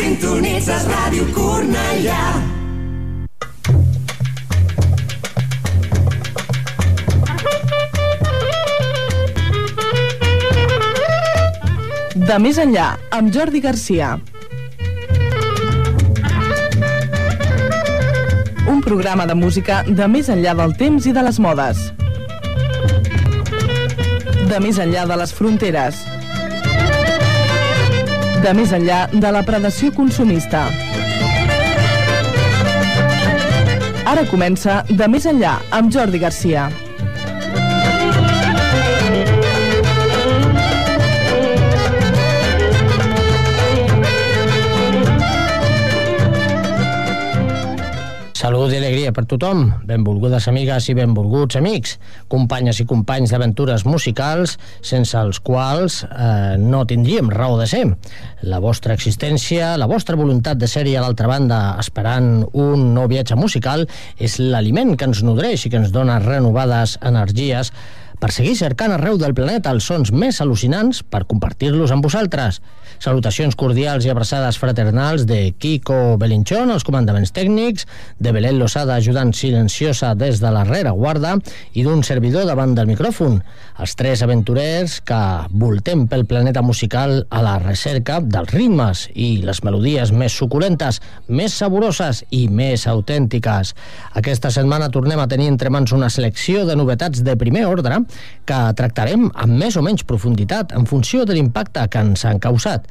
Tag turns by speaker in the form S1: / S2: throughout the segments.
S1: Sintonitzes Ràdio Cornellà.
S2: De més enllà, amb Jordi Garcia. Un programa de música de més enllà del temps i de les modes. De més enllà de les fronteres. De més enllà de la predació consumista. Ara comença De més enllà amb Jordi Garcia.
S3: Salut i alegria per tothom, benvolgudes amigues i benvolguts amics, companyes i companys d'aventures musicals sense els quals eh, no tindríem raó de ser. La vostra existència, la vostra voluntat de ser-hi a l'altra banda esperant un nou viatge musical és l'aliment que ens nodreix i que ens dona renovades energies per seguir cercant arreu del planeta els sons més al·lucinants per compartir-los amb vosaltres. Salutacions cordials i abraçades fraternals de Kiko Belinchón, els comandaments tècnics, de Belén Losada, ajudant silenciosa des de la guarda, i d'un servidor davant del micròfon. Els tres aventurers que voltem pel planeta musical a la recerca dels ritmes i les melodies més suculentes, més saboroses i més autèntiques. Aquesta setmana tornem a tenir entre mans una selecció de novetats de primer ordre que tractarem amb més o menys profunditat en funció de l'impacte que ens han causat.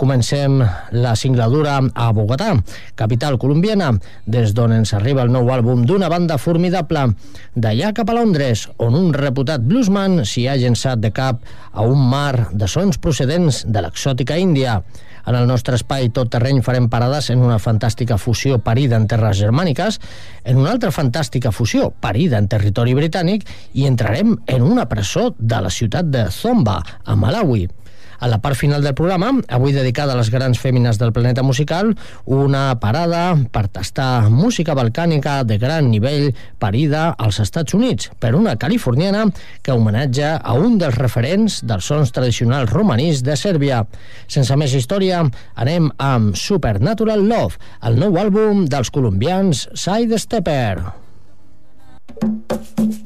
S3: Comencem la singladura a Bogotà, capital colombiana, des d'on ens arriba el nou àlbum d'una banda formidable. D'allà cap a Londres, on un reputat bluesman s'hi ha llençat de cap a un mar de sons procedents de l'exòtica Índia. En el nostre espai tot terreny farem parades en una fantàstica fusió parida en terres germàniques, en una altra fantàstica fusió parida en territori britànic i entrarem en una presó de la ciutat de Zomba, a Malawi. A la part final del programa, avui dedicada a les grans fèmines del planeta musical, una parada per tastar música balcànica de gran nivell parida als Estats Units per una californiana que homenatja a un dels referents dels sons tradicionals romanís de Sèrbia. Sense més història, anem amb Supernatural Love, el nou àlbum dels colombians Side Stepper.
S4: Fuego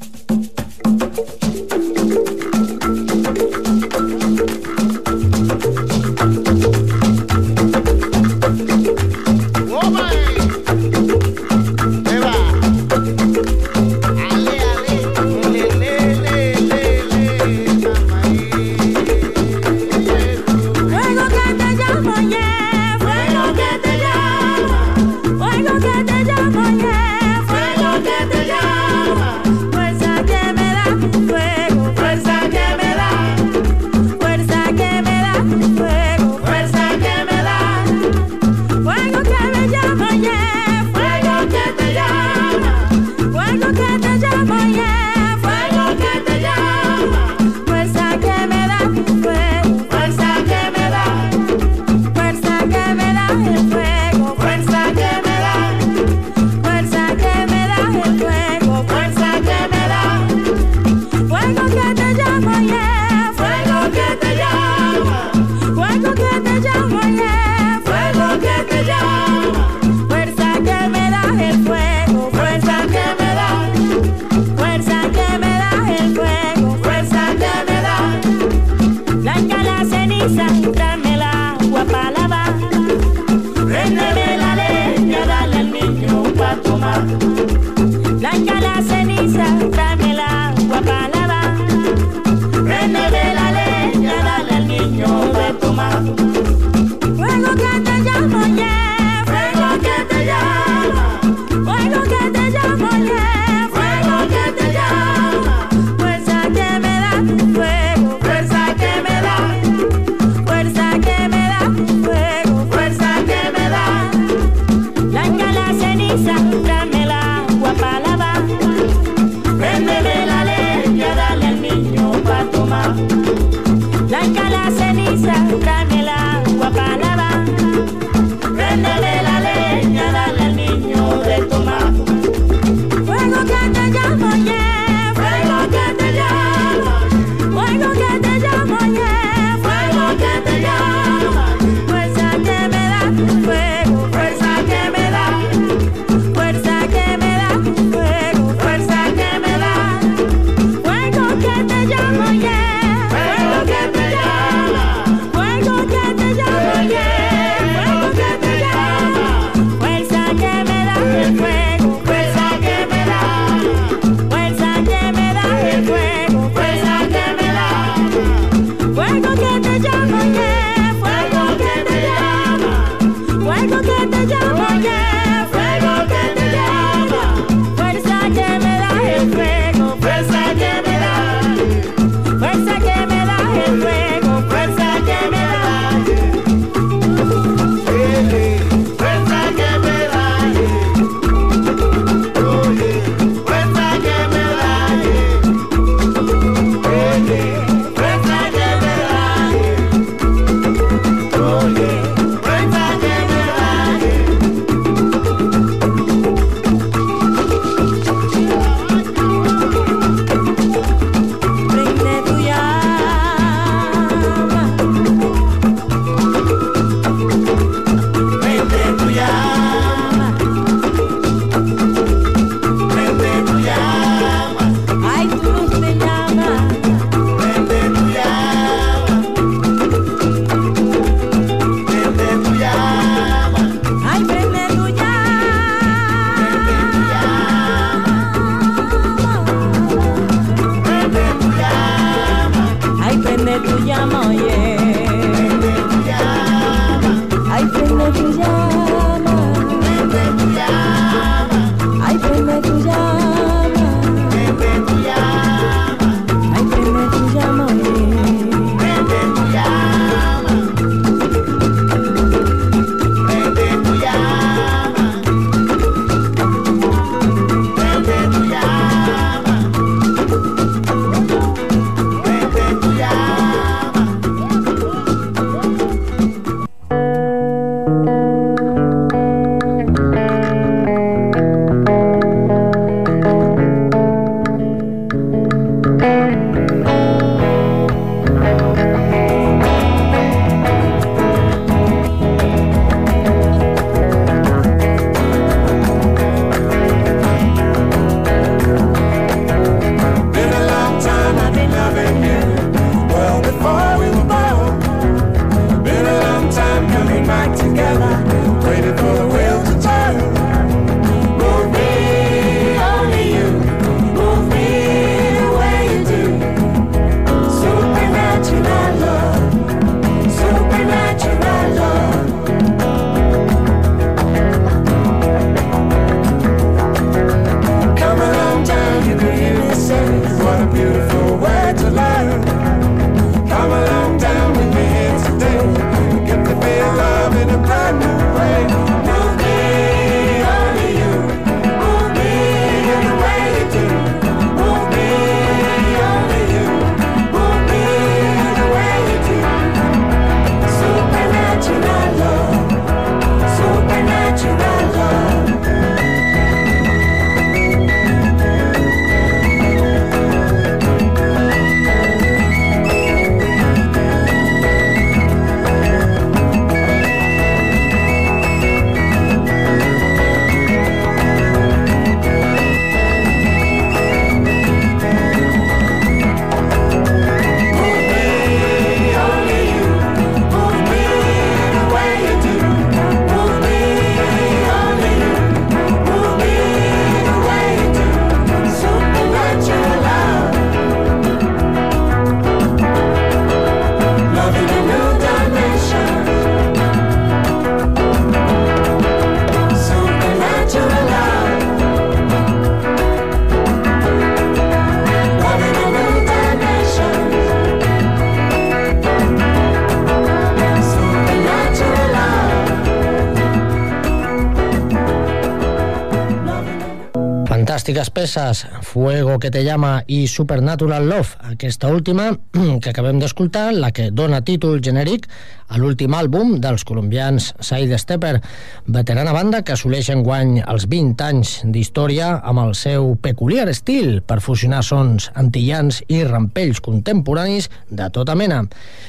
S3: fantàstiques peces Fuego que te llama i Supernatural Love, aquesta última que acabem d'escoltar, la que dona títol genèric a l'últim àlbum dels colombians Side Stepper, veterana banda que assoleix en guany els 20 anys d'història amb el seu peculiar estil per fusionar sons antillans i rampells contemporanis de tota mena.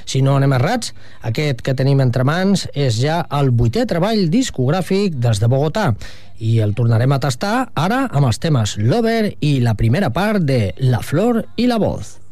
S3: Si no anem errats, aquest que tenim entre mans és ja el vuitè treball discogràfic des de Bogotà i el tornarem a tastar ara amb els temes Lover i la primera part de La Flor i la Voz.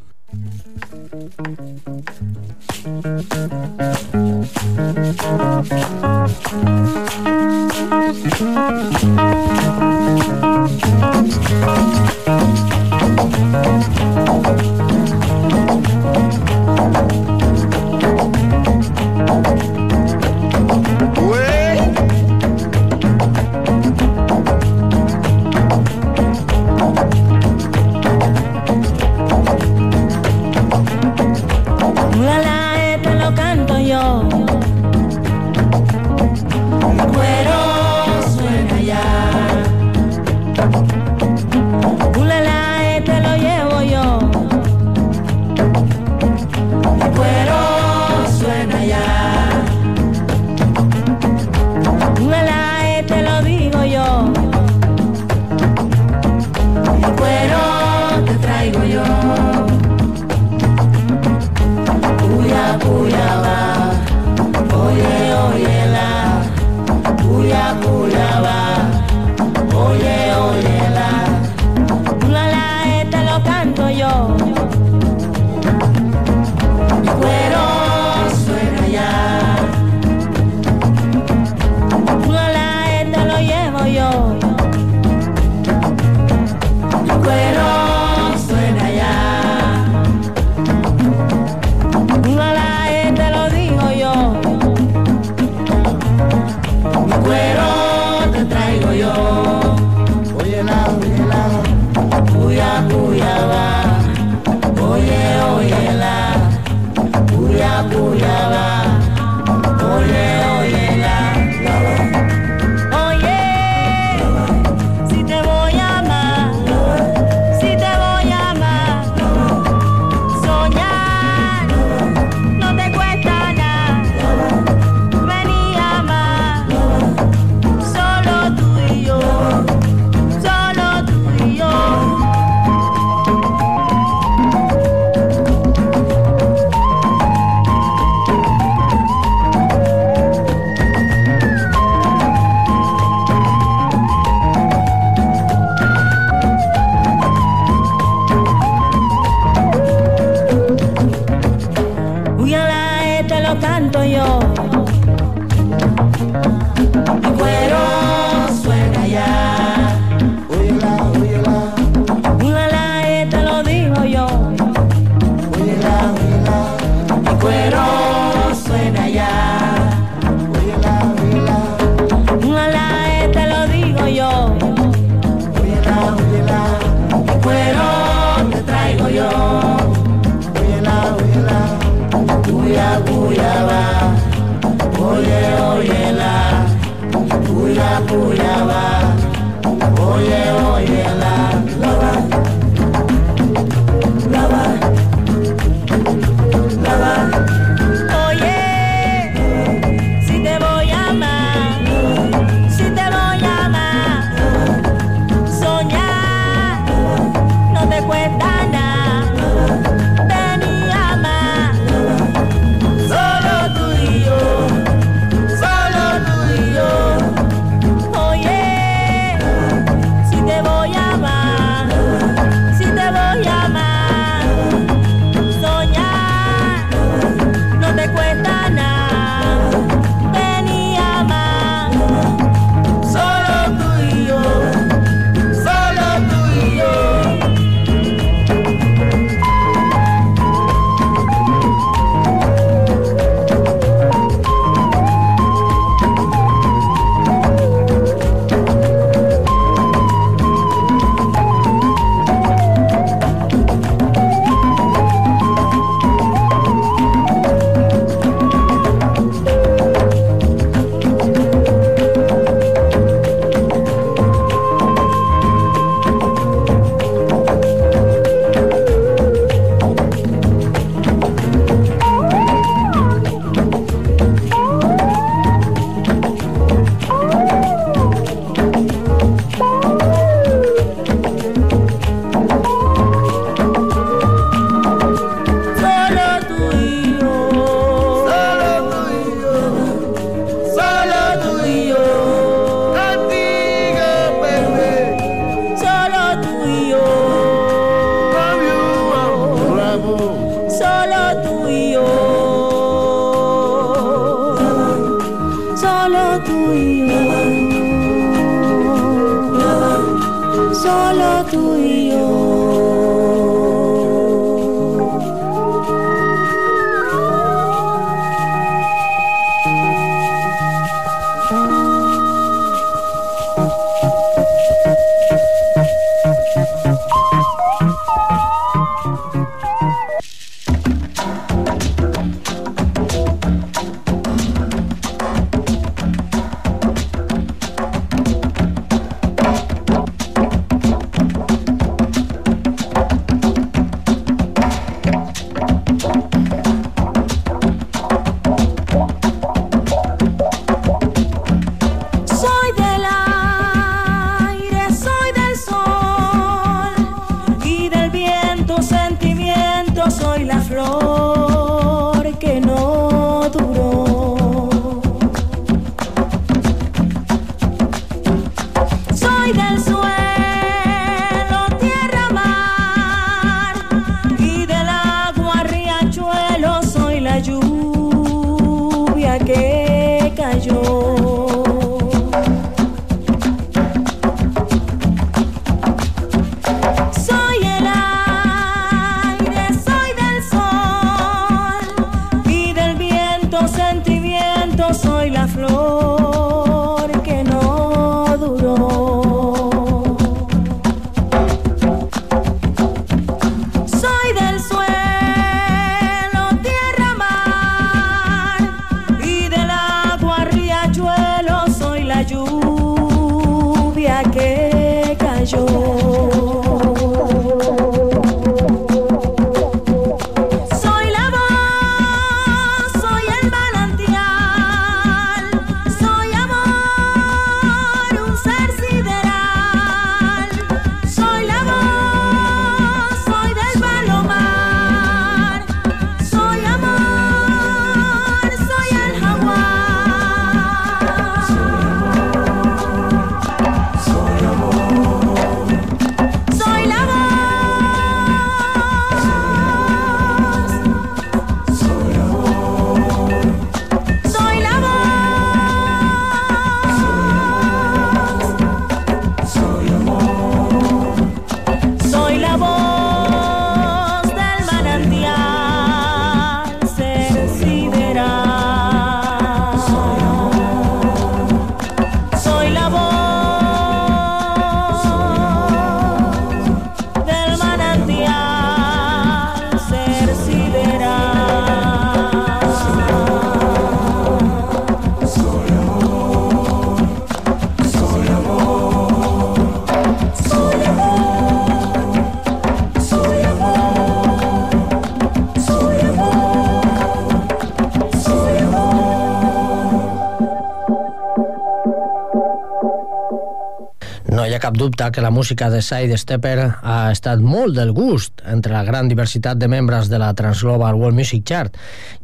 S3: Cap dubte que la música de Side Stepper ha estat molt del gust entre la gran diversitat de membres de la Transglobal World Music Chart,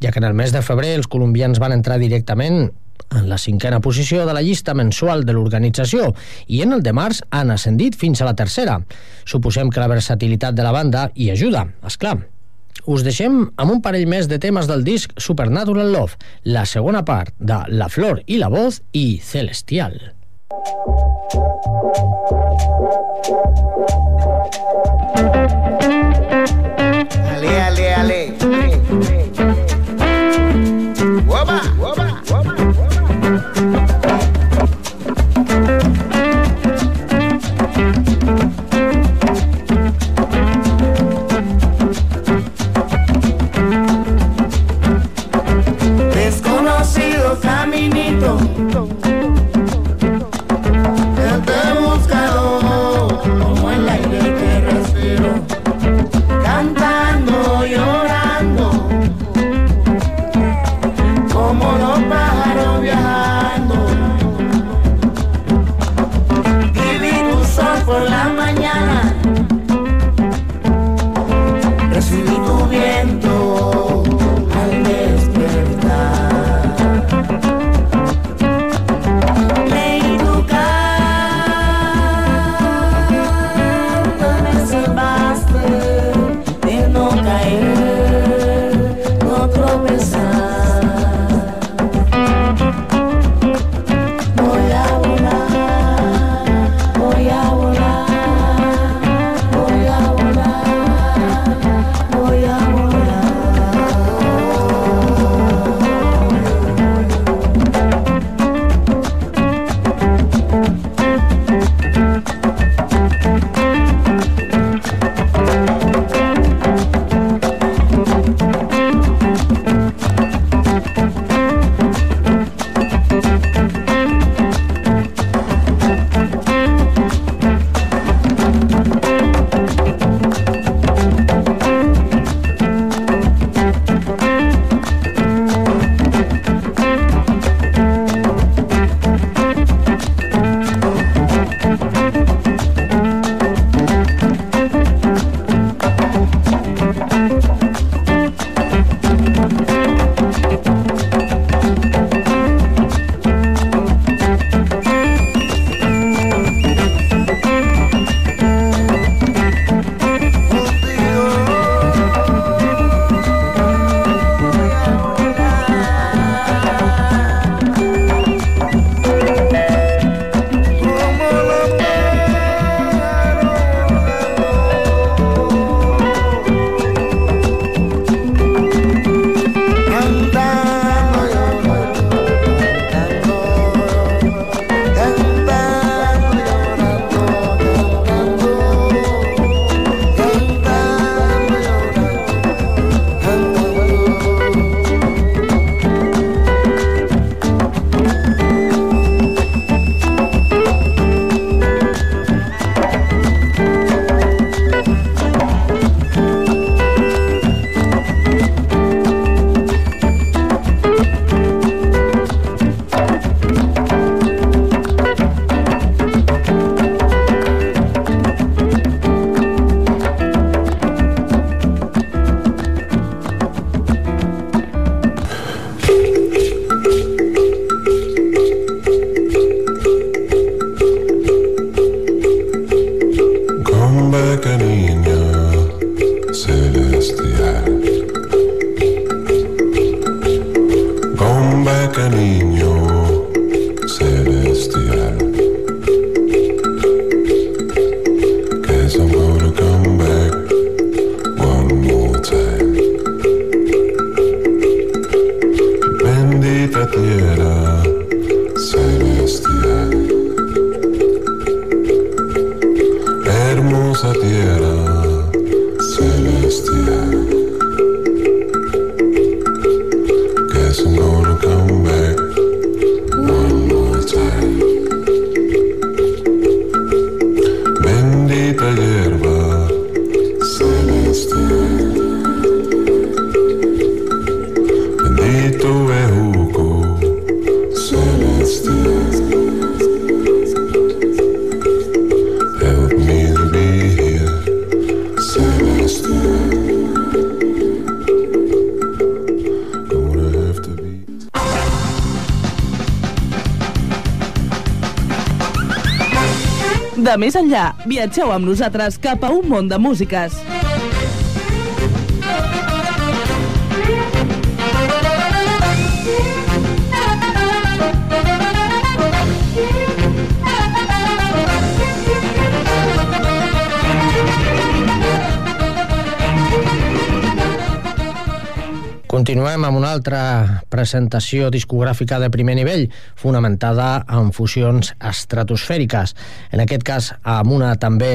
S3: ja que en el mes de febrer els colombians van entrar directament en la cinquena posició de la llista mensual de l'organització i en el de març han ascendit fins a la tercera. Suposem que la versatilitat de la banda hi ajuda, és clar. Us deixem amb un parell més de temes del disc Supernatural Love, la segona part de La Flor i la Voz i Celestial.
S5: Ale, ale, ale.
S2: Viatgeu amb nosaltres cap a un món de músiques.
S6: Continuem amb una altra presentació discogràfica de primer nivell, fonamentada en fusions estratosfèriques. En aquest cas, amb una també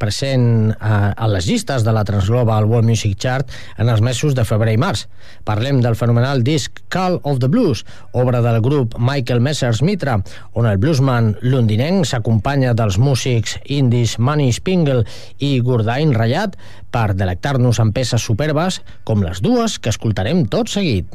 S6: present a, a les llistes de la Transglobal World Music Chart en els mesos de febrer i març. Parlem del fenomenal disc Call of the Blues, obra del grup Michael Messers Mitra, on el bluesman londinenc s'acompanya dels músics indis Manny Spingle i Gurdain Rayat per delectar-nos amb peces superbes com les dues que escoltarem tot seguit.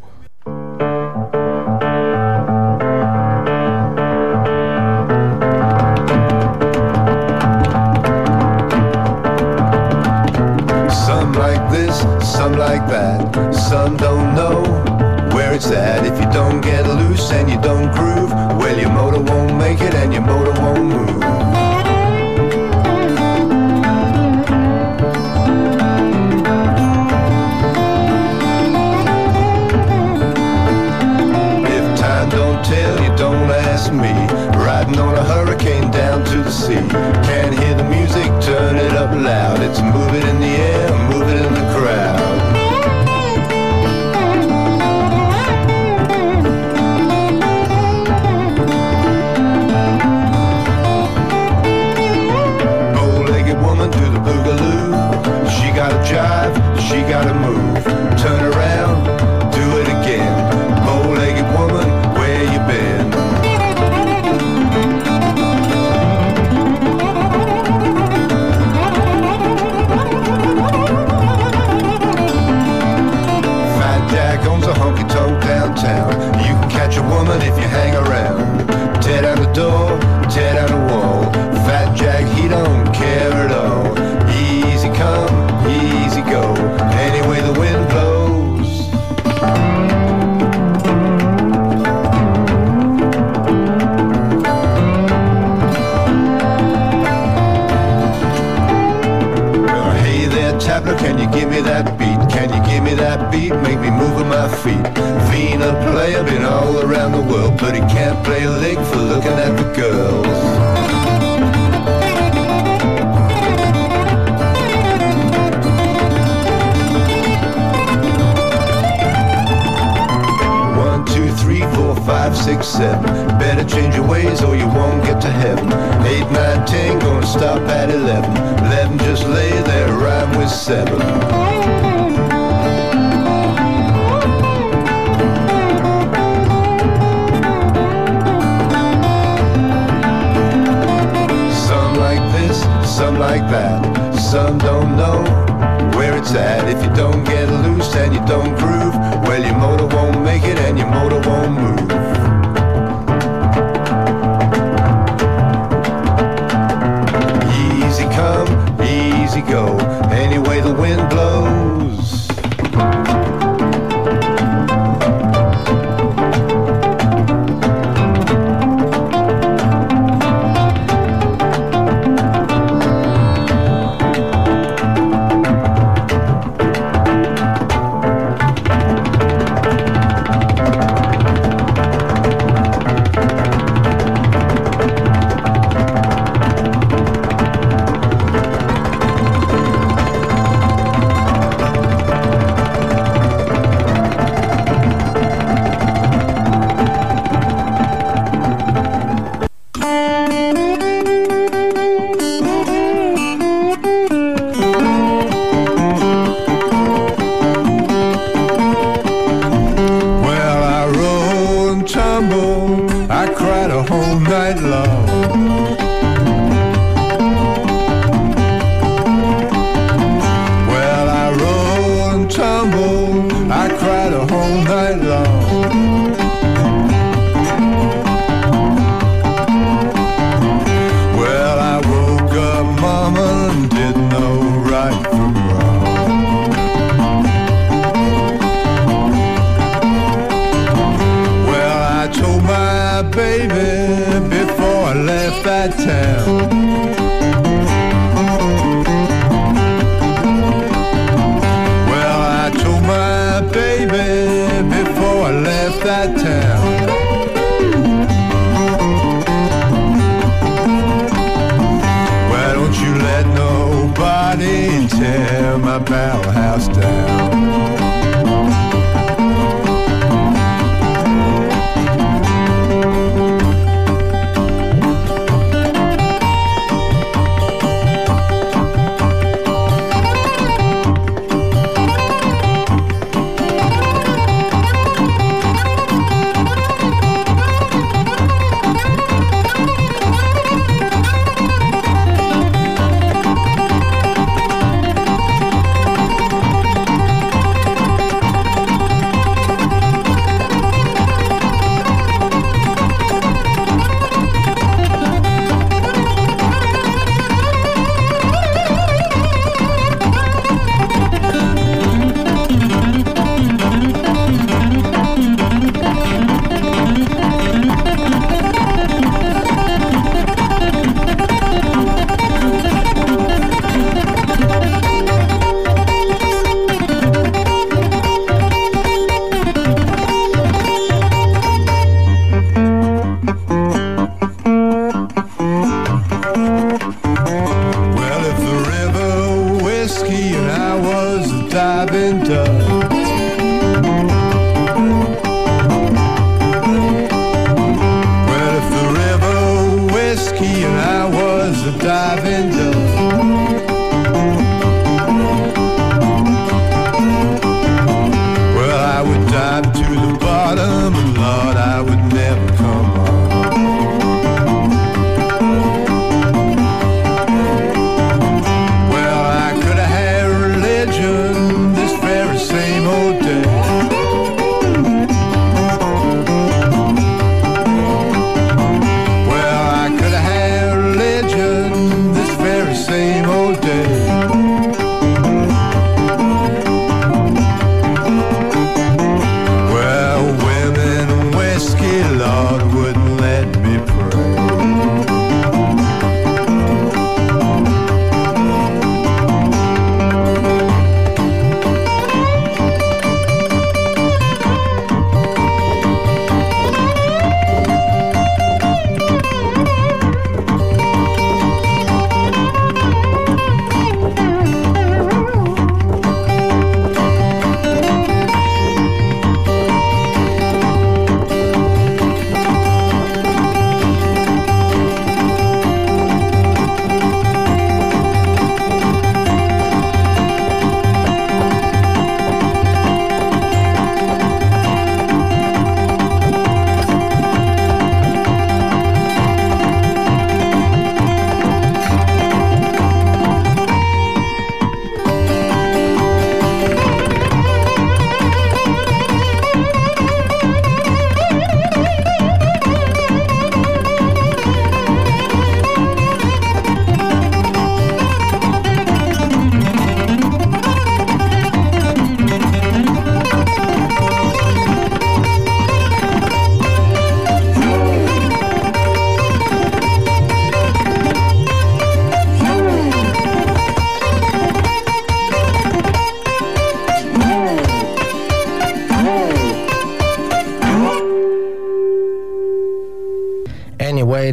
S7: Música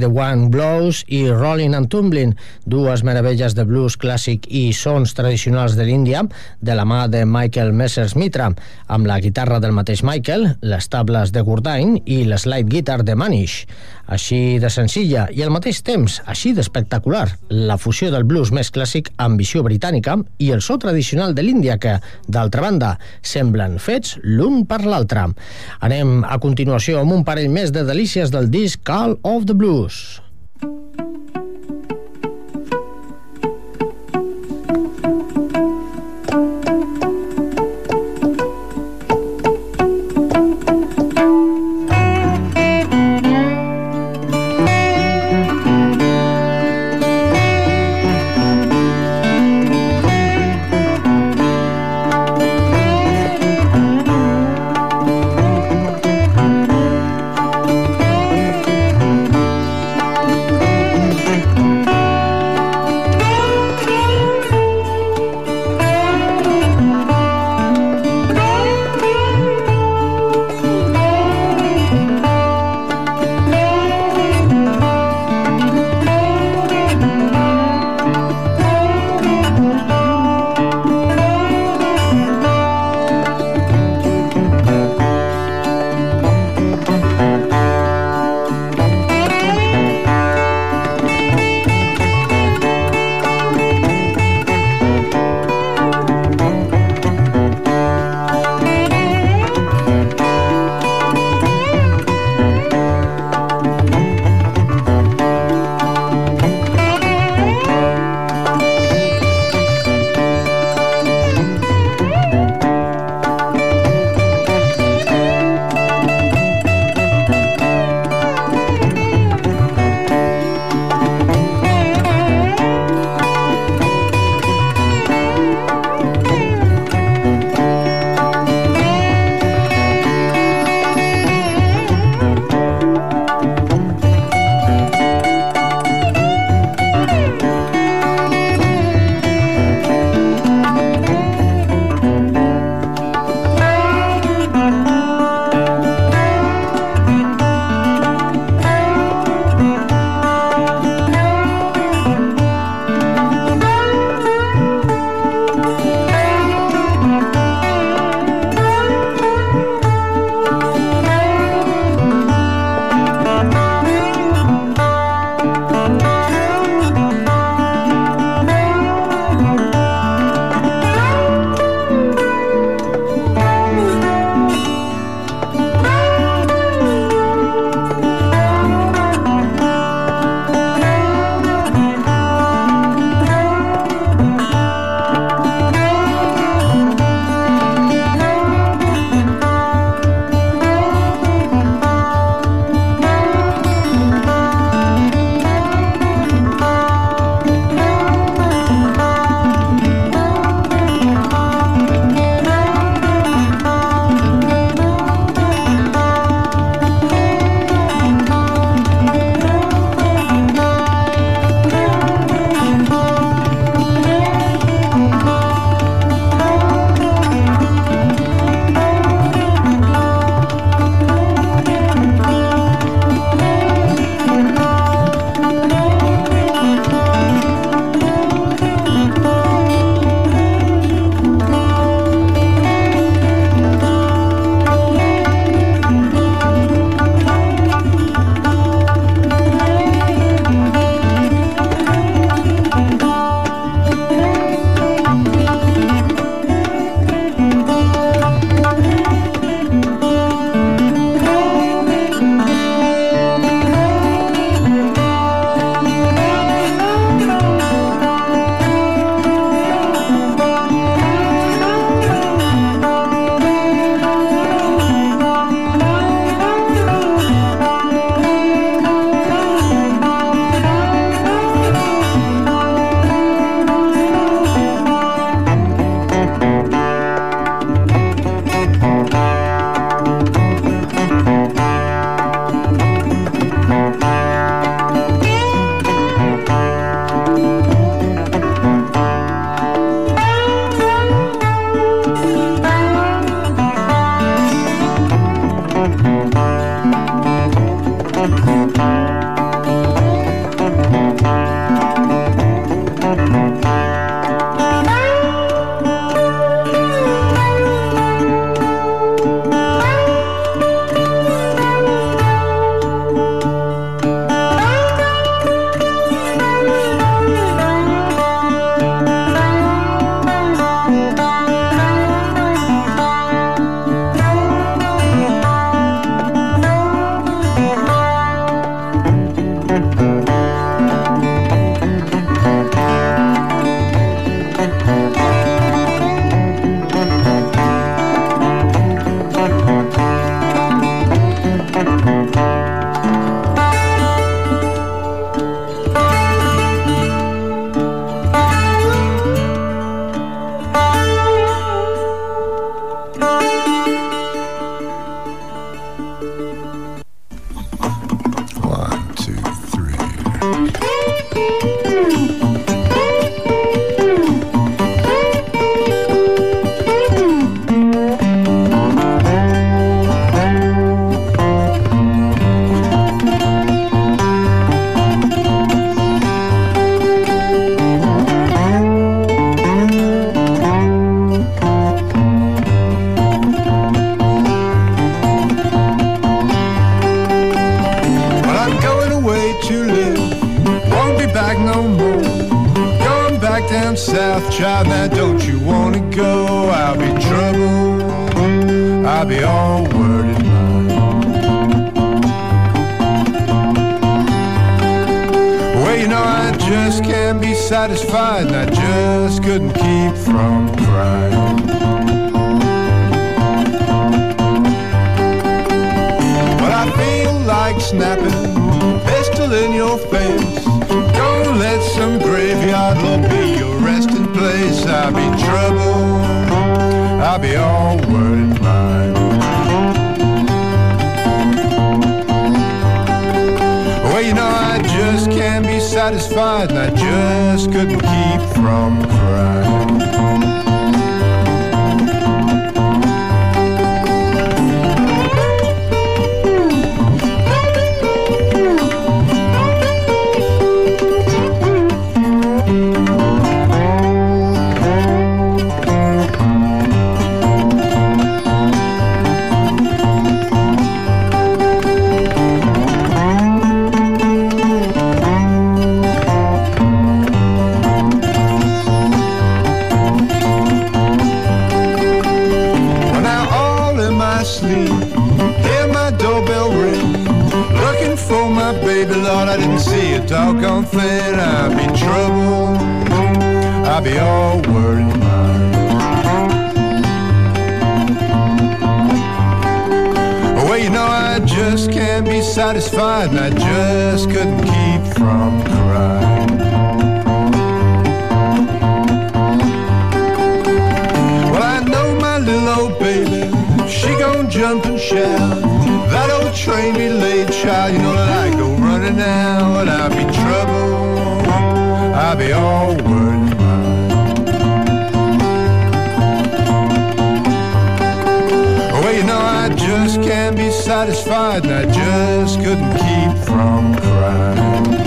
S7: The One Blows i
S3: Rolling and Tumbling, dues meravelles de blues clàssic i sons tradicionals de l'Índia, de la mà de Michael Messersmitra, amb la guitarra del mateix Michael, les tables de Gurdain i l'slide guitar de Manish. Així de senzilla i al mateix temps així d'espectacular, la fusió del blues més clàssic amb visió britànica i el so tradicional de l'Índia que, d'altra banda, semblen fets l'un per l'altre. Anem a continuació amb un parell més de delícies del disc Call of the Blues.
S6: Adiós. Keep from crying. But I feel like snapping, pistol in your face. Don't let some graveyard law be your resting place. I'll be trouble, I'll be all word mine. Well, you know I just can't be satisfied, and I just couldn't keep from right. Doggone. I'll be trouble, I'll be all worried. Well, you know I just can't be satisfied, and I just couldn't keep from crying. Well, I know my little old baby, she gon' jump and shout. That old train delayed child, you know that I go running now, and I'll be be all worried mine. Well, you know I just can't be satisfied, and I just couldn't keep from crying.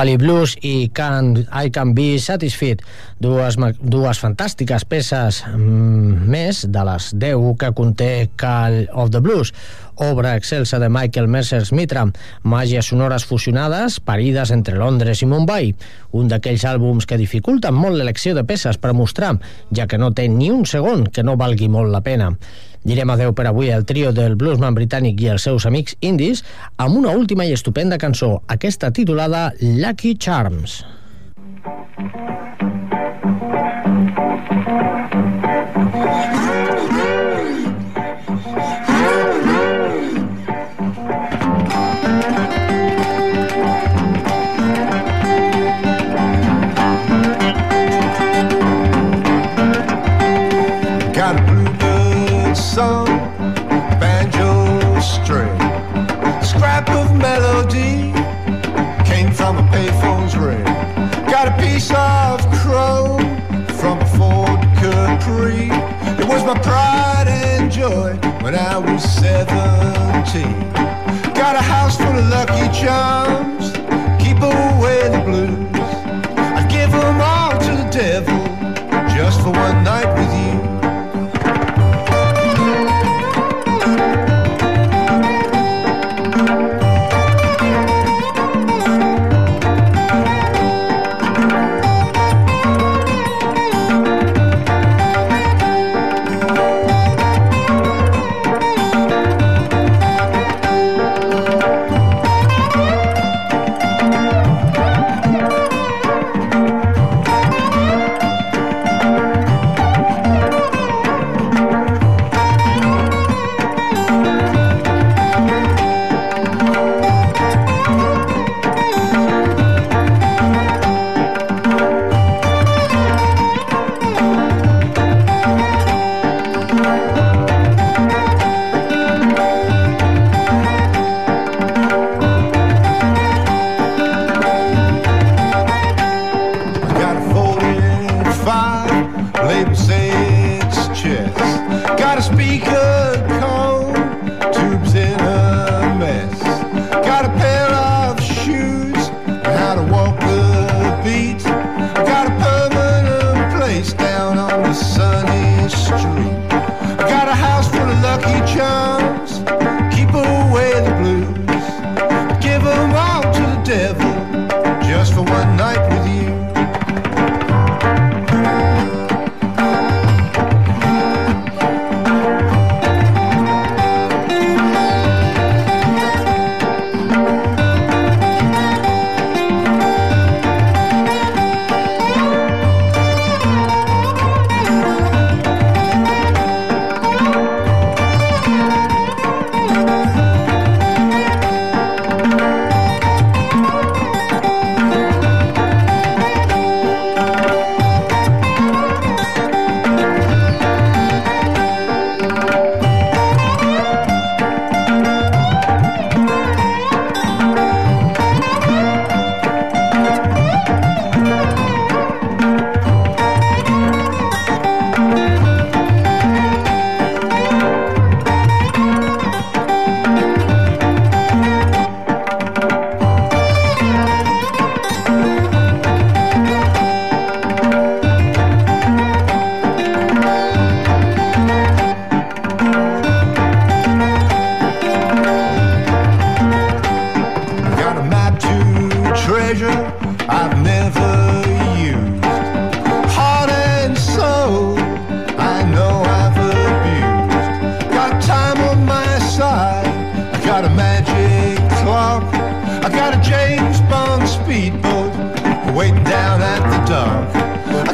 S3: Bupali Blues i Can, I Can Be Satisfied, dues, dues fantàstiques peces mm, més de les 10 que conté Call of the Blues, obra excelsa de Michael Mercer Mitra, màgies sonores fusionades, parides entre Londres i Mumbai, un d'aquells àlbums que dificulten molt l'elecció de peces per mostrar, ja que no té ni un segon que no valgui molt la pena. Direm adeu per avui al trio del bluesman britànic i els seus amics indis amb una última i estupenda cançó, aquesta titulada Lucky Charms.
S6: Got when I was seventeen. Got a house full of lucky charms,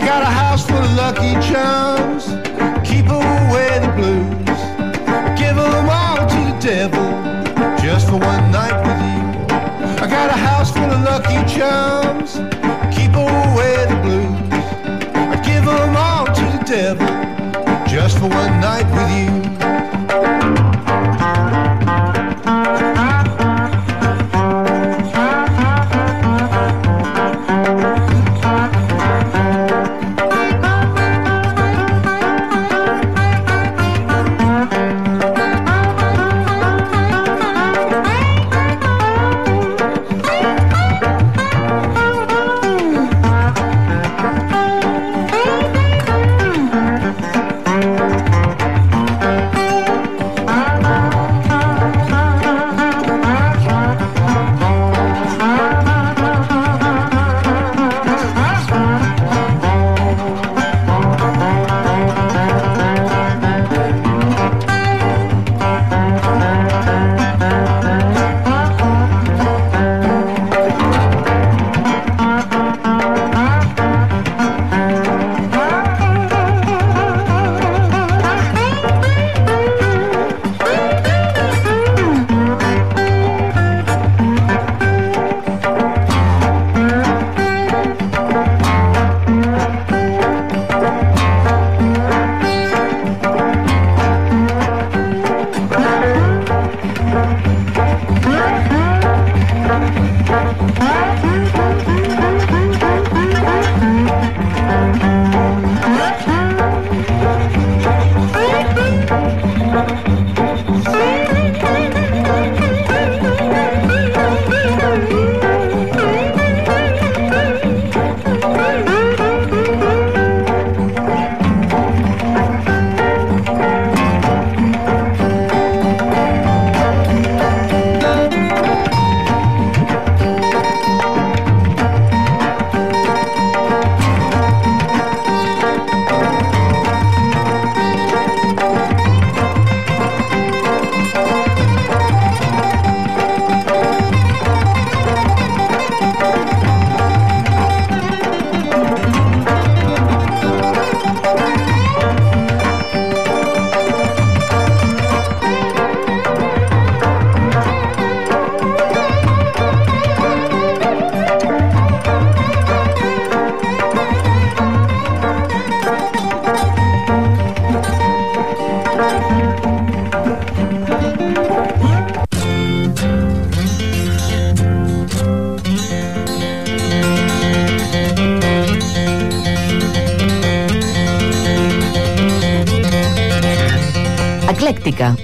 S6: Got a house full of lucky charms. Keep away the blues. Give them all to the devil just for one night with you. I got a house full of lucky charms. Keep away the blues. I give them all to the devil just for one night with you.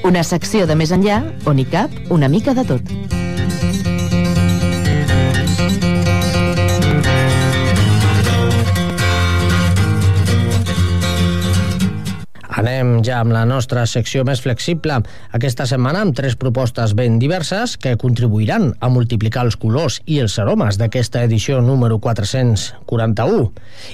S8: Una secció de més enllà on hi cap una mica de tot.
S3: Anem ja amb la nostra secció més flexible. Aquesta setmana amb tres propostes ben diverses que contribuiran a multiplicar els colors i els aromes d'aquesta edició número 441.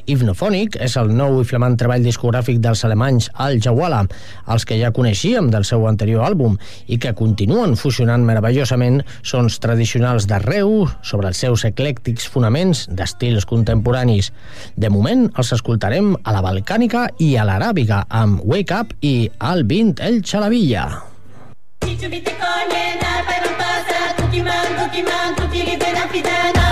S3: Hipnofònic és el nou i flamant treball discogràfic dels alemanys Al Jawala, els que ja coneixíem del seu anterior àlbum i que continuen fusionant meravellosament sons tradicionals d'arreu sobre els seus eclèctics fonaments d'estils contemporanis. De moment els escoltarem a la balcànica i a l'aràbiga amb Wake Up i Al Vint El Chalavilla.
S9: Tu vi te tu man, tu man, tu.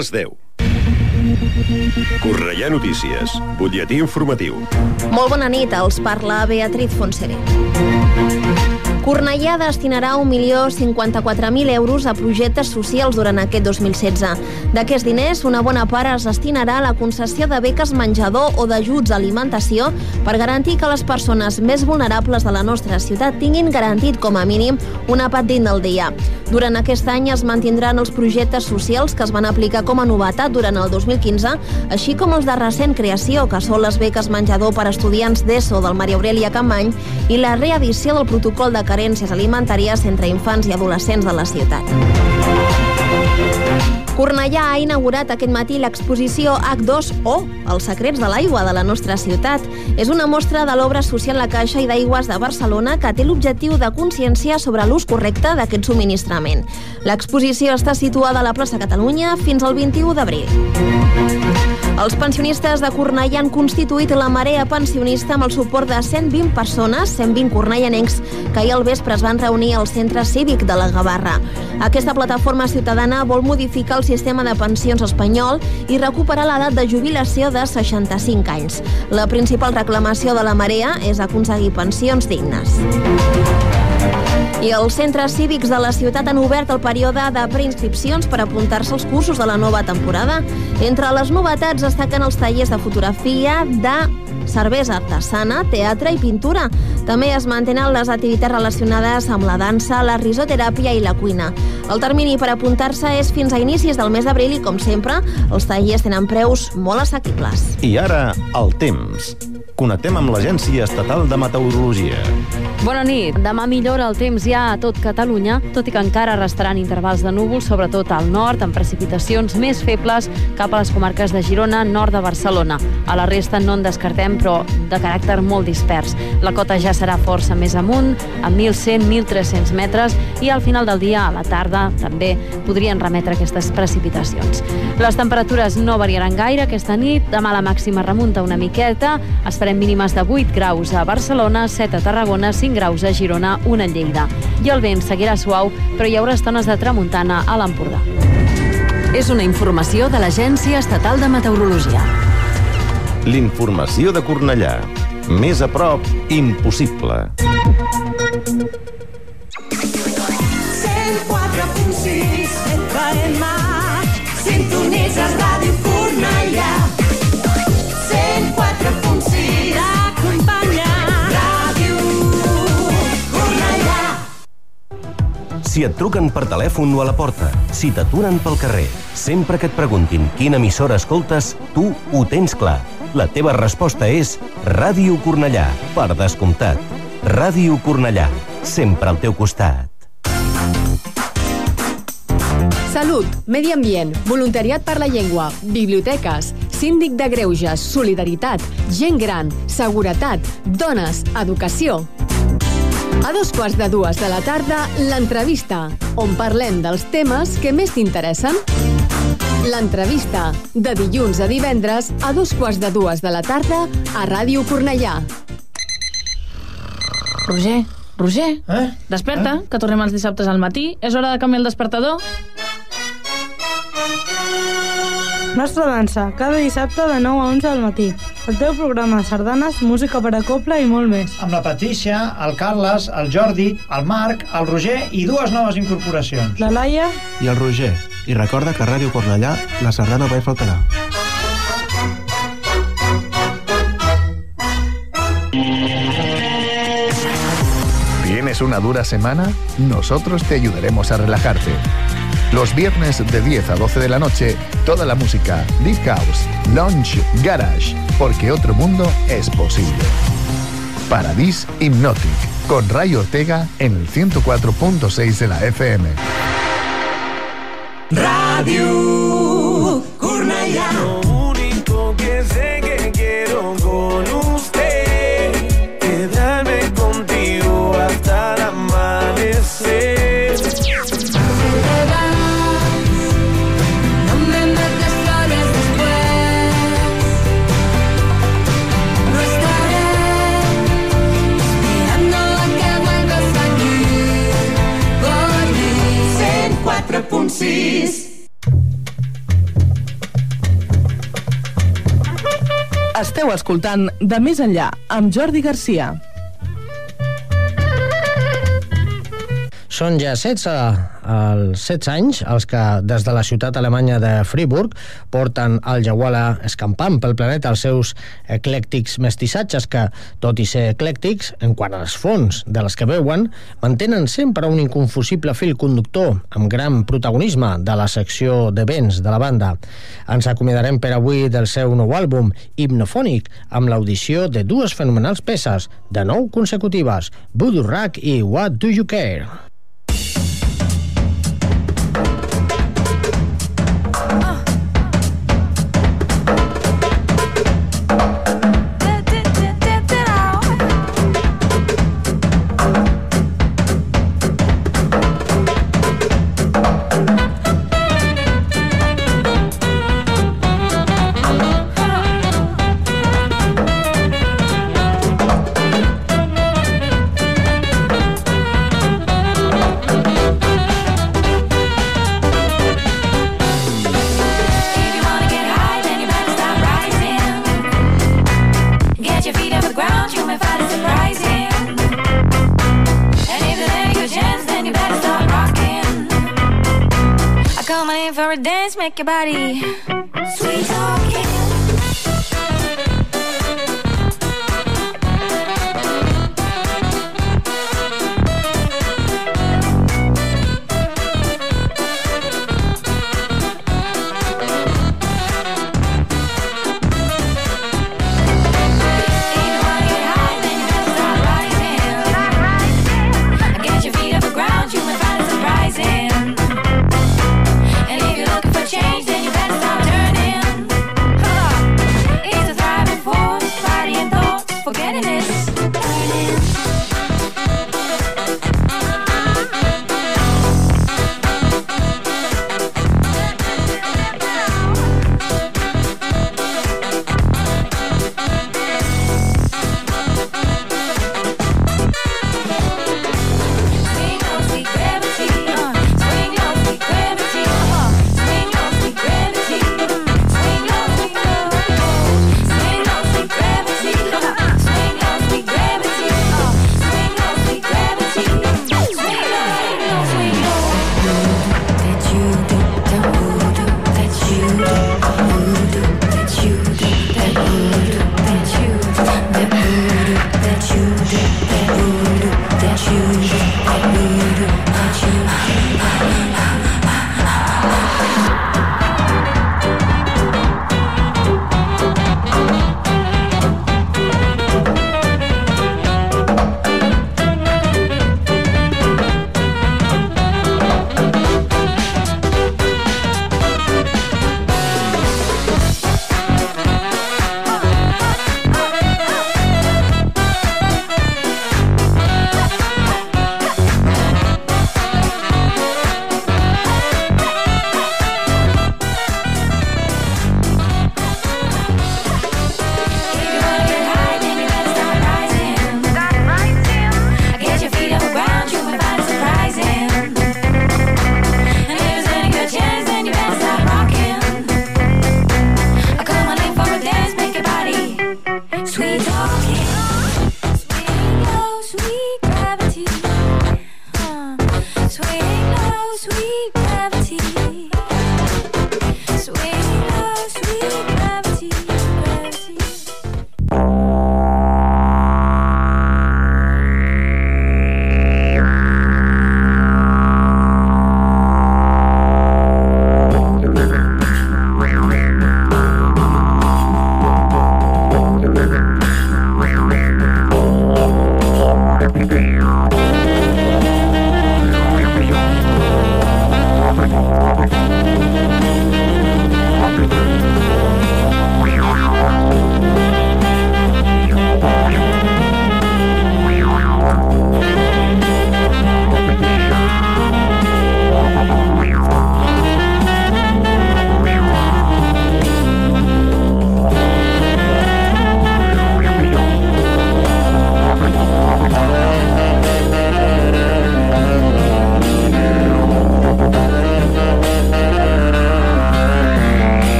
S10: les 10. Correia Notícies, butlletí informatiu.
S11: Molt bona nit, els parla Beatriz Fonseré. Cornellà destinarà 1.054.000 euros a projectes socials durant aquest 2016. D'aquests diners, una bona part es destinarà a la concessió de beques menjador o d'ajuts a alimentació per garantir que les persones més vulnerables de la nostra ciutat tinguin garantit com a mínim un àpat digne al dia. Durant aquest any es mantindran els projectes socials que es van aplicar com a novetat durant el 2015, així com els de recent creació, que són les beques menjador per estudiants d'ESO del Maria Aurelia Campany i la reedició del protocol de carències alimentàries entre infants i adolescents de la ciutat. Cornellà ha inaugurat aquest matí l'exposició H2O, els secrets de l'aigua de la nostra ciutat. És una mostra de l'obra social La Caixa i d'Aigües de Barcelona que té l'objectiu de conscienciar sobre l'ús correcte d'aquest subministrament. L'exposició està situada a la plaça Catalunya fins al 21 d'abril. Els pensionistes de Cornellà han constituït la marea pensionista amb el suport de 120 persones, 120 cornellanencs, que ahir al vespre es van reunir al centre cívic de la Gavarra. Aquesta plataforma ciutadana vol modificar el sistema de pensions espanyol i recuperar l'edat de jubilació de 65 anys. La principal reclamació de la marea és aconseguir pensions dignes. I els centres cívics de la ciutat han obert el període de preinscripcions per apuntar-se als cursos de la nova temporada. Entre les novetats destaquen els tallers de fotografia, de cervesa artesana, teatre i pintura. També es mantenen les activitats relacionades amb la dansa, la risoteràpia i la cuina. El termini per apuntar-se és fins a inicis del mes d'abril i, com sempre, els tallers tenen preus molt assequibles.
S12: I ara, el temps. Connectem amb l'Agència Estatal de Meteorologia.
S13: Bona nit. Demà millora el temps ja a tot Catalunya, tot i que encara restaran intervals de núvols, sobretot al nord, amb precipitacions més febles cap a les comarques de Girona, nord de Barcelona. A la resta no en descartem, però de caràcter molt dispers. La cota ja serà força més amunt, a 1.100-1.300 metres, i al final del dia, a la tarda, també podrien remetre aquestes precipitacions. Les temperatures no variaran gaire aquesta nit. Demà la màxima remunta una miqueta. Esperem mínimes de 8 graus a Barcelona, 7 a Tarragona, 5 graus a Girona, 1 a Lleida. I el vent seguirà suau, però hi haurà estones de tramuntana a l'Empordà.
S8: És una informació de l'Agència Estatal de Meteorologia.
S12: L'informació de Cornellà. Més a prop, impossible.
S1: 104.6 FM Sintonitzes Ràdio
S14: Si et truquen per telèfon o a la porta, si t'aturen pel carrer, sempre que et preguntin quina emissora escoltes, tu ho tens clar. La teva resposta és Ràdio Cornellà, per descomptat. Ràdio Cornellà, sempre al teu costat.
S15: Salut, medi ambient, voluntariat per la llengua, biblioteques, síndic de greuges, solidaritat, gent gran, seguretat, dones, educació. A dos quarts de dues de la tarda, l'entrevista, on parlem dels temes que més t'interessen. L'entrevista, de dilluns a divendres, a dos quarts de dues de la tarda, a Ràdio Cornellà.
S16: Roger, Roger, eh? desperta, que tornem els dissabtes al matí. És hora de canviar el despertador.
S17: Nostra dansa, cada dissabte de 9 a 11 del matí. El teu programa de sardanes, música per a coble i molt més.
S18: Amb la Patricia, el Carles, el Jordi, el Marc, el Roger i dues noves incorporacions.
S17: La Laia...
S19: I el Roger. I recorda que a Ràdio Cornellà la sardana mai faltarà.
S20: ¿Tienes una dura semana? Nosotros te ayudaremos a relajarte. Los viernes de 10 a 12 de la noche, toda la música, Deep House, Lounge, Garage, porque otro mundo es posible. Paradis Hypnotic, con Ray Ortega en el 104.6 de la FM.
S1: Radio Cornellà
S4: Lo único que sé que quiero con
S1: anuncis.
S2: Esteu escoltant De Més Enllà, amb Jordi Garcia.
S3: Són ja 16, els 16 anys els que des de la ciutat alemanya de Friburg porten al Jawala escampant pel planeta els seus eclèctics mestissatges que, tot i ser eclèctics, en quant a les fonts de les que veuen, mantenen sempre un inconfusible fil conductor amb gran protagonisme de la secció de vents de la banda. Ens acomiadarem per avui del seu nou àlbum, Hipnofònic, amb l'audició de dues fenomenals peces, de nou consecutives, Voodoo Rack i What Do You Care?
S21: shake your body.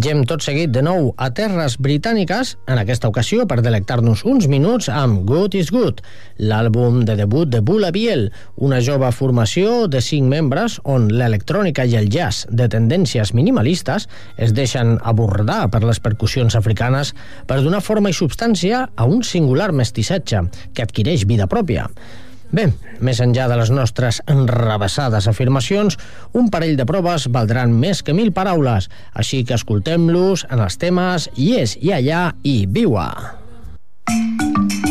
S3: Viatgem tot seguit de nou a terres britàniques, en aquesta ocasió per delectar-nos uns minuts amb Good is Good, l'àlbum de debut de Bula Biel, una jove formació de cinc membres on l'electrònica i el jazz de tendències minimalistes es deixen abordar per les percussions africanes per donar forma i substància a un singular mestissatge que adquireix vida pròpia. Bé, més enllà de les nostres enrabassades afirmacions, un parell de proves valdran més que mil paraules, així que escoltem-los en els temes Yes, Ja, Ja i Viua.
S21: Thank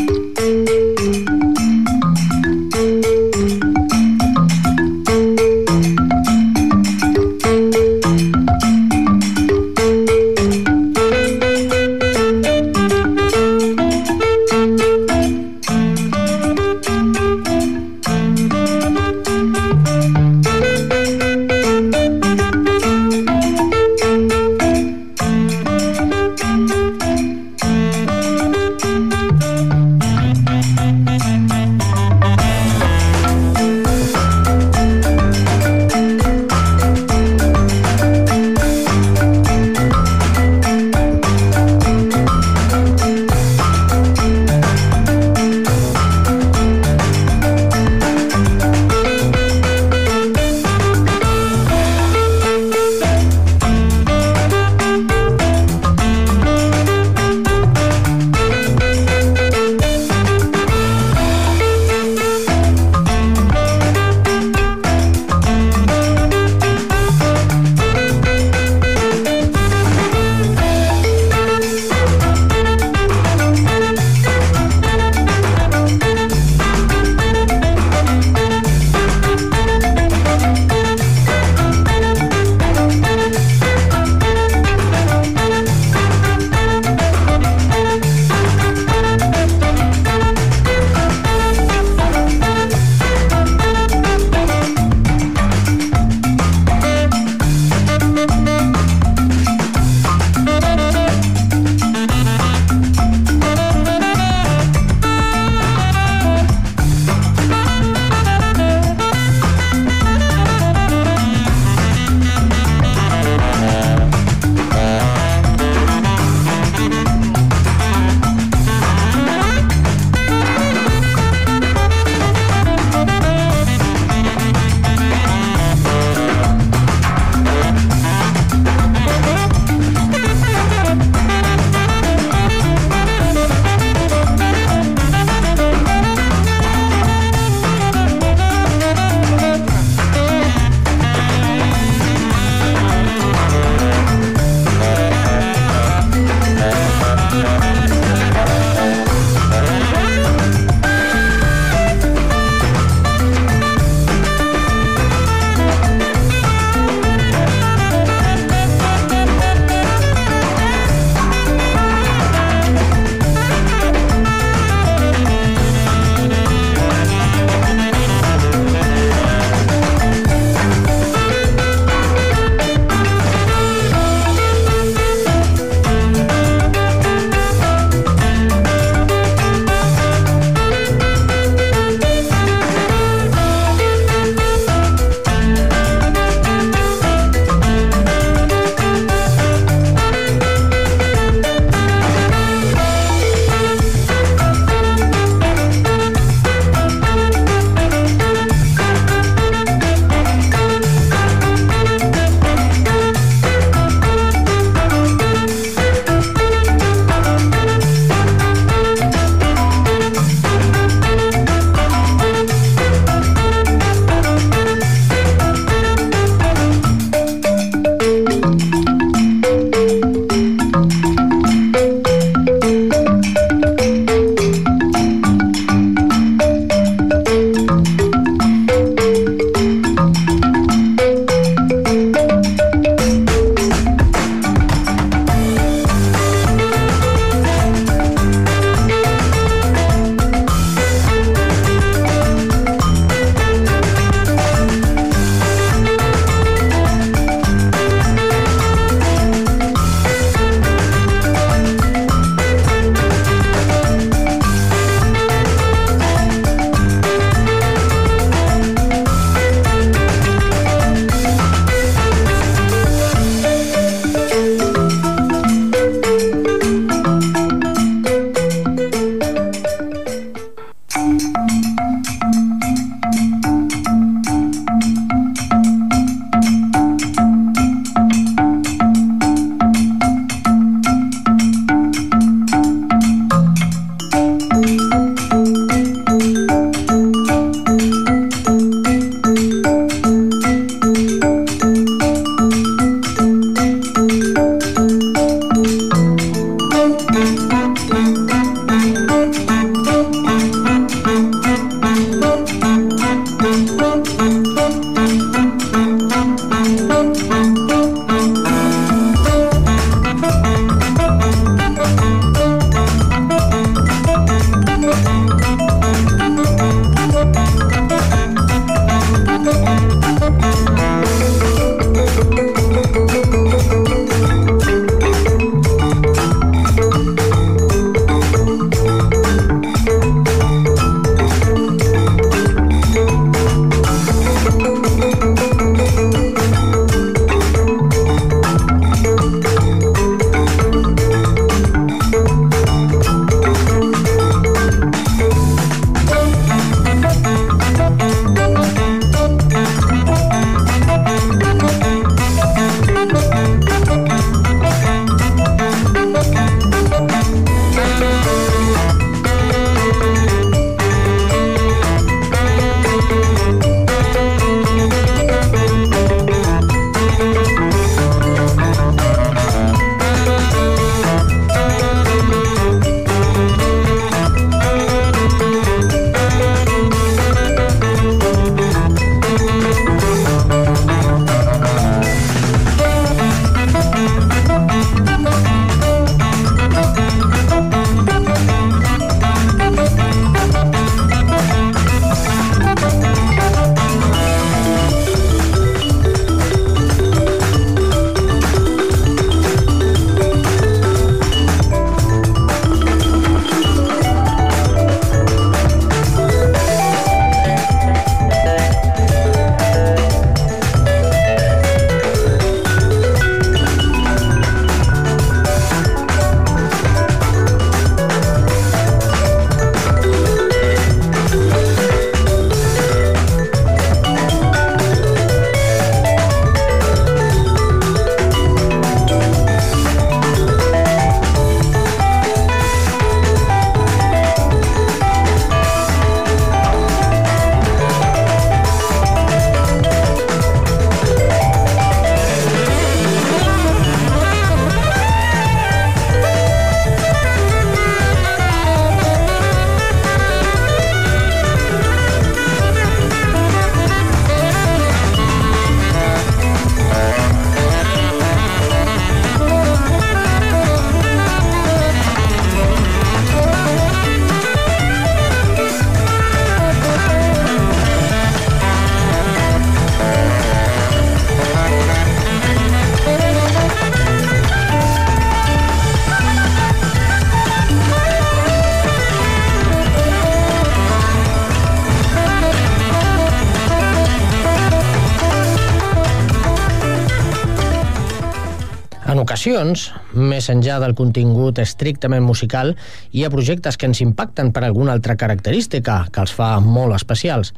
S3: ocasions, més enllà del contingut estrictament musical, hi ha projectes que ens impacten per alguna altra característica que els fa molt especials.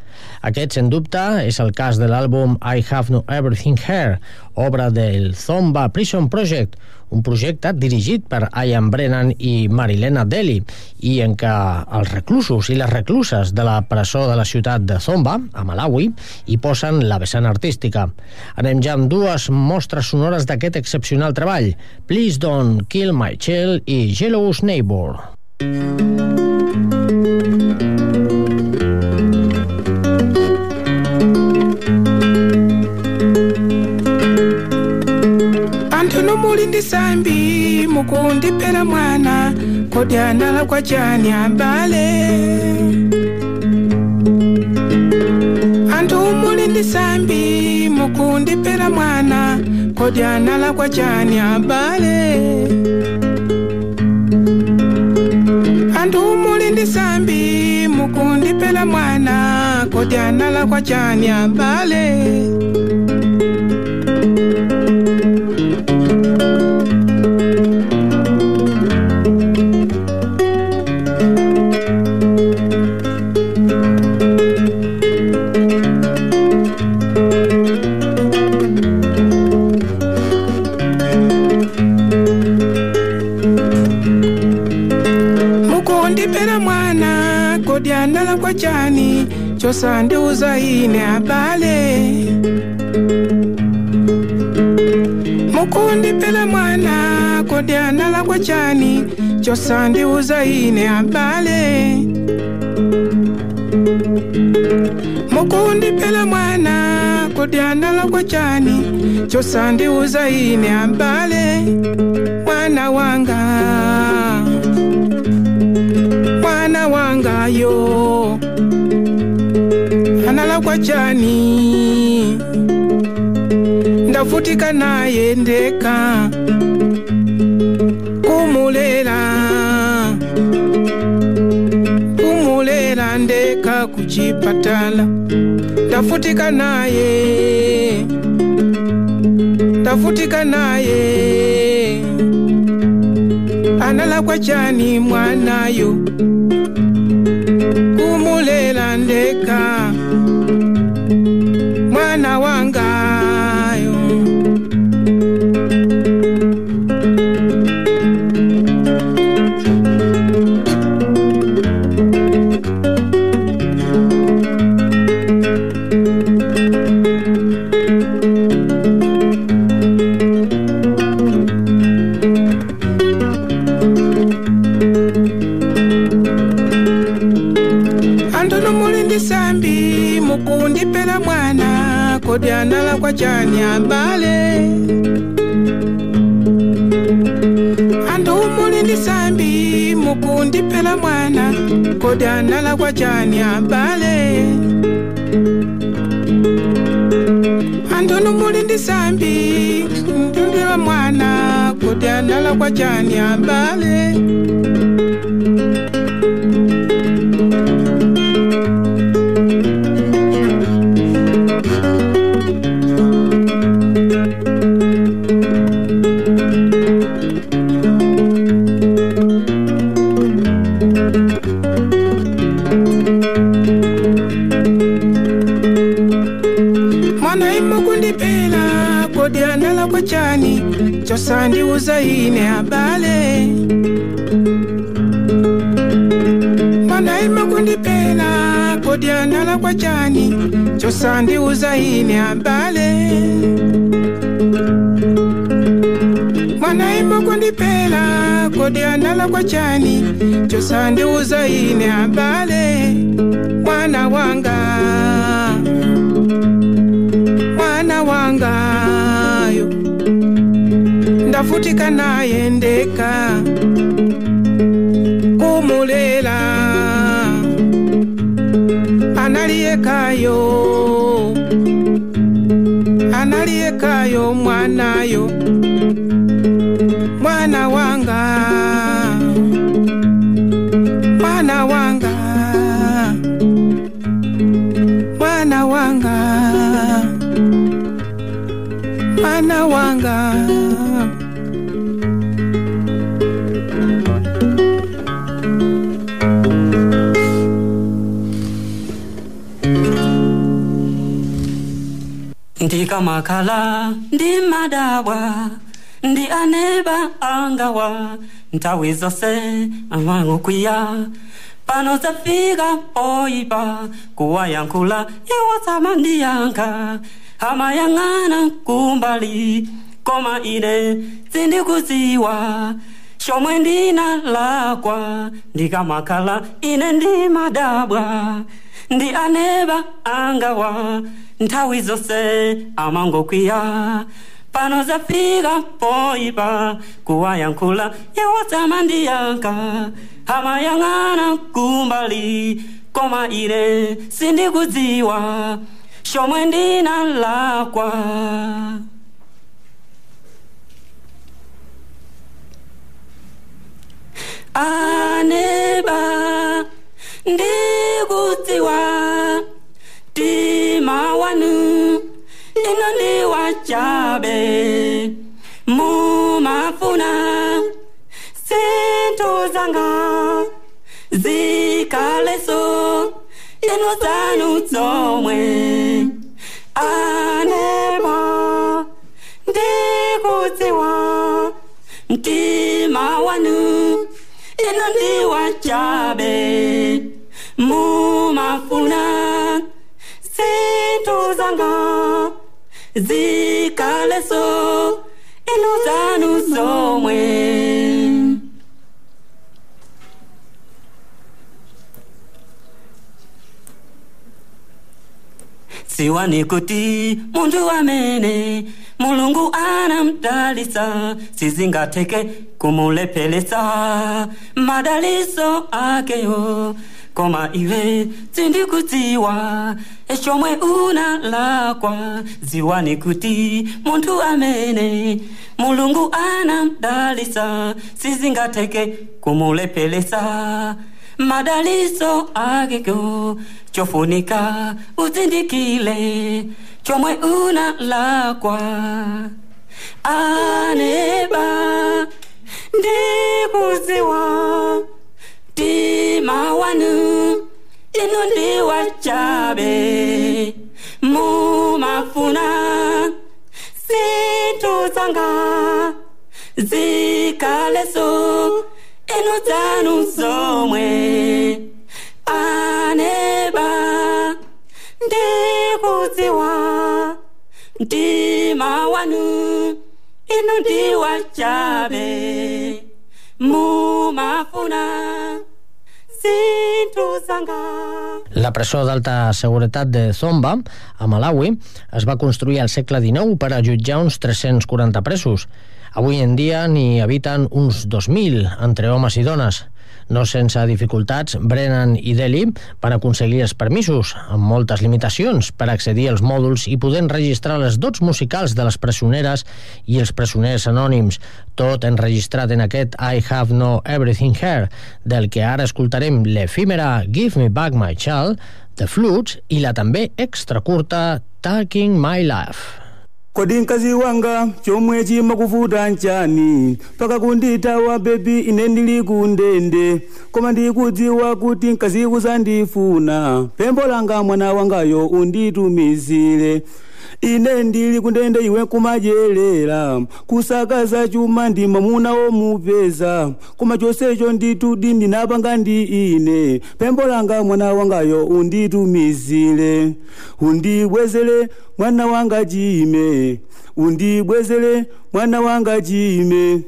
S3: Aquest, sens dubte, és el cas de l'àlbum I Have No Everything Here, obra del Zomba Prison Project, un projecte dirigit per Ian Brennan i Marilena Deli i en què els reclusos i les recluses de la presó de la ciutat de Zomba, a Malawi, hi posen la vessant artística. Anem ja amb dues mostres sonores d'aquest excepcional treball, Please Don't Kill My Child i Jealous Neighbor.
S22: bambi mukundipela mwana kodyanala kwa chani ambale. Antu muli ndi sambi mukundipela mwana kodyanala kwa chani ambale. Antu muli ndi sambi mukundipela mwana kodyanala kwa chani ambale. cosa ndiuza ine abale. Mukundipela mwana kodi analakwa chani. Cosa ine abale. Mukundipela mwana kodi analakwa chani. Cosa ine abale. Mwana wanga. Mwana wanga yo. kwa chani ndafutika nayendeka kumulela kumulela ndeka kuchipatala. Ndafutika naye ndafutika naye. Anala kwa chani mwanayo? Kumulela ndeka journey and bale andumulindi sambi mukundipela mwana. Kodi anala kwa jani ambale. Andunumulindi sambi mdundila mwana. Kodi anala kwa jani ambale. sandi uzaine abale manaima kundipena kodyanala kwa jani chosandi uzaine abale mwanaima kundipela kodyanala kwa jani chosandi uzaine abale mwana wanga. Mwana wanga. nafutika naye ndeka kumuleera analiyekayo analiyekayo omwanayo Ndika
S23: makala ndi madawa ndi aneba angawa. Ntawi zose amangukwiya pano zafika oipa kuwayankula iwasama ndiyanka amayang'ana kumbali koma ine sindikuziwa shomwe ndinalakwa ndikamakhala ine ndimadabwa ndi aneba angawa nthawi zonse amangokwiya pano zafika poyipa kuwayankhula iwo samandiyankha amayang'ana kumbali. Koma ine sindikudziwa chomwe ndinalakwa aneba ndikudziwa ti mawanu inoni wachabe mumafuna sento zanga zikaleso ino zanu dzomwe aneba ndikudziwa mtima wanu wachabe mu mafuna zethu zanga zikhaleso iluzanu zomwe siwani kuti muntu wamene mulungu anamdalisa sizingateke kumulephelesa madaliso akeyo. Koma iwe tinduku ziwa una lakwa ziwani kuti muntu amene mulungu anamdalisa sizingateke kumulepelesa. Madaliso akeko chofunika uzindikile chomwe unalakwa aneba ndikuziwa ti mawanu inundi wachabe zika leso zikaleso inutanu somwe aneba ndikuziwa ndimawanu inundi wachabe mumafuna
S3: La presó d'alta seguretat de Zomba, a Malawi, es va construir al segle XIX per a jutjar uns 340 presos. Avui en dia n'hi habiten uns 2.000, entre homes i dones. No sense dificultats, Brennan i Delhi van aconseguir els permisos, amb moltes limitacions, per accedir als mòduls i poder enregistrar les dots musicals de les presoneres i els presoners anònims, tot enregistrat en aquest I Have No Everything Here, del que ara escoltarem l'efímera Give Me Back My Child, The Flutes i la també extra curta Taking My Life.
S24: Kodi mkazi wanga chomwe chimakuvuta nchani. Paka kunditawa bebi ine ndili kundende koma ndikudziwa kuti mkazi kuzandifuna pembo langa mwana wangayo unditumizire ine ndili kundende iwe kumadyerera. Kusakaza chuma ndi mwamuna womupeza koma chonsecho nditudi ndinapanga ndi ine. Pempho langa mwana wangayo unditumizire undibwezere mwana wanga chime undibwezere mwana wanga chime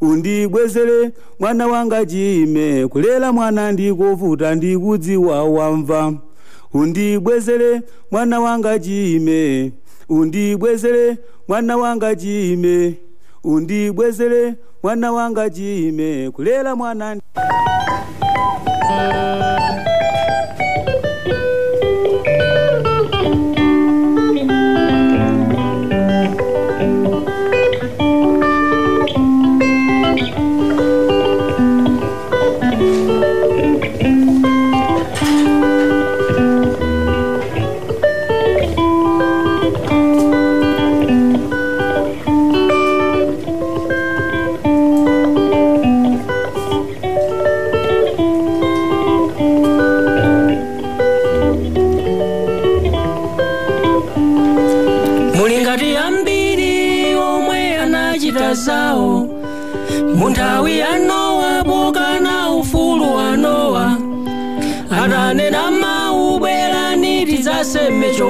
S24: undibwezere mwana wanga chime kulera mwana ndikuvuta ndikudziwa wamva. Undibwezere mwana wanga chime undigwezere mwana wanga jime. Undigwezere mwana wanga jime. Kulela mwana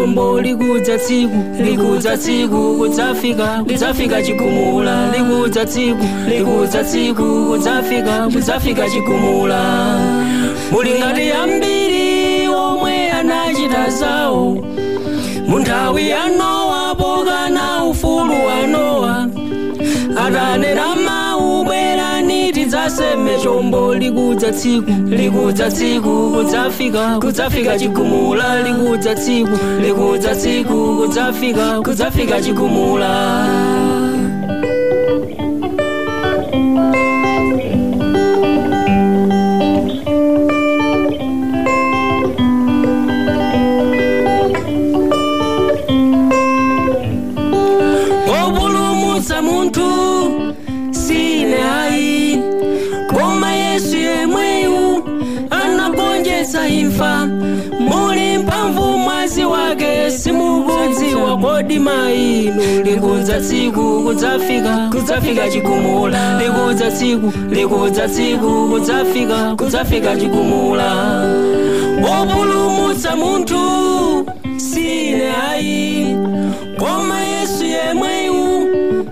S25: chombo likudza tsiku likudza tsiku kudzafika kudzafika chigumula likudza tsiku likudza tsiku kudzafika kudzafika chigumula muli ngati ambiri omwe anachita zawo. Munthawi ya nowa pokana ufulu wa nowa atanena tidzaseme chombo likudza tsiku likudza tsiku kudzafika kudzafika chigumula likudza tsiku likudza tsiku kudzafika kudzafika chigumula kodi mainu likudza tsiku kudzafika kudzafika chigumula. Likudza tsiku likudza tsiku kudzafika kudzafika chigumula. Opulumutsa munthu sine ayi. Koma yesu yemweyu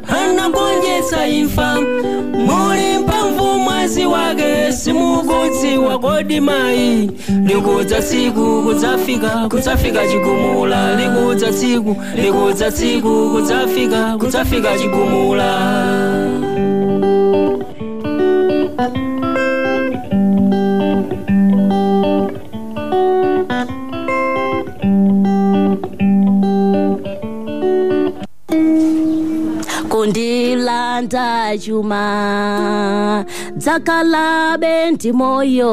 S25: anagonjetsa imfa mwazi wake simukudziwa kodi mayi likudza tsiku kudzafika kudzafika chigumula. Likudza tsiku likudza tsiku kudzafika kudzafika chigumula.
S26: Kundilanda chuma sakala benti moyo.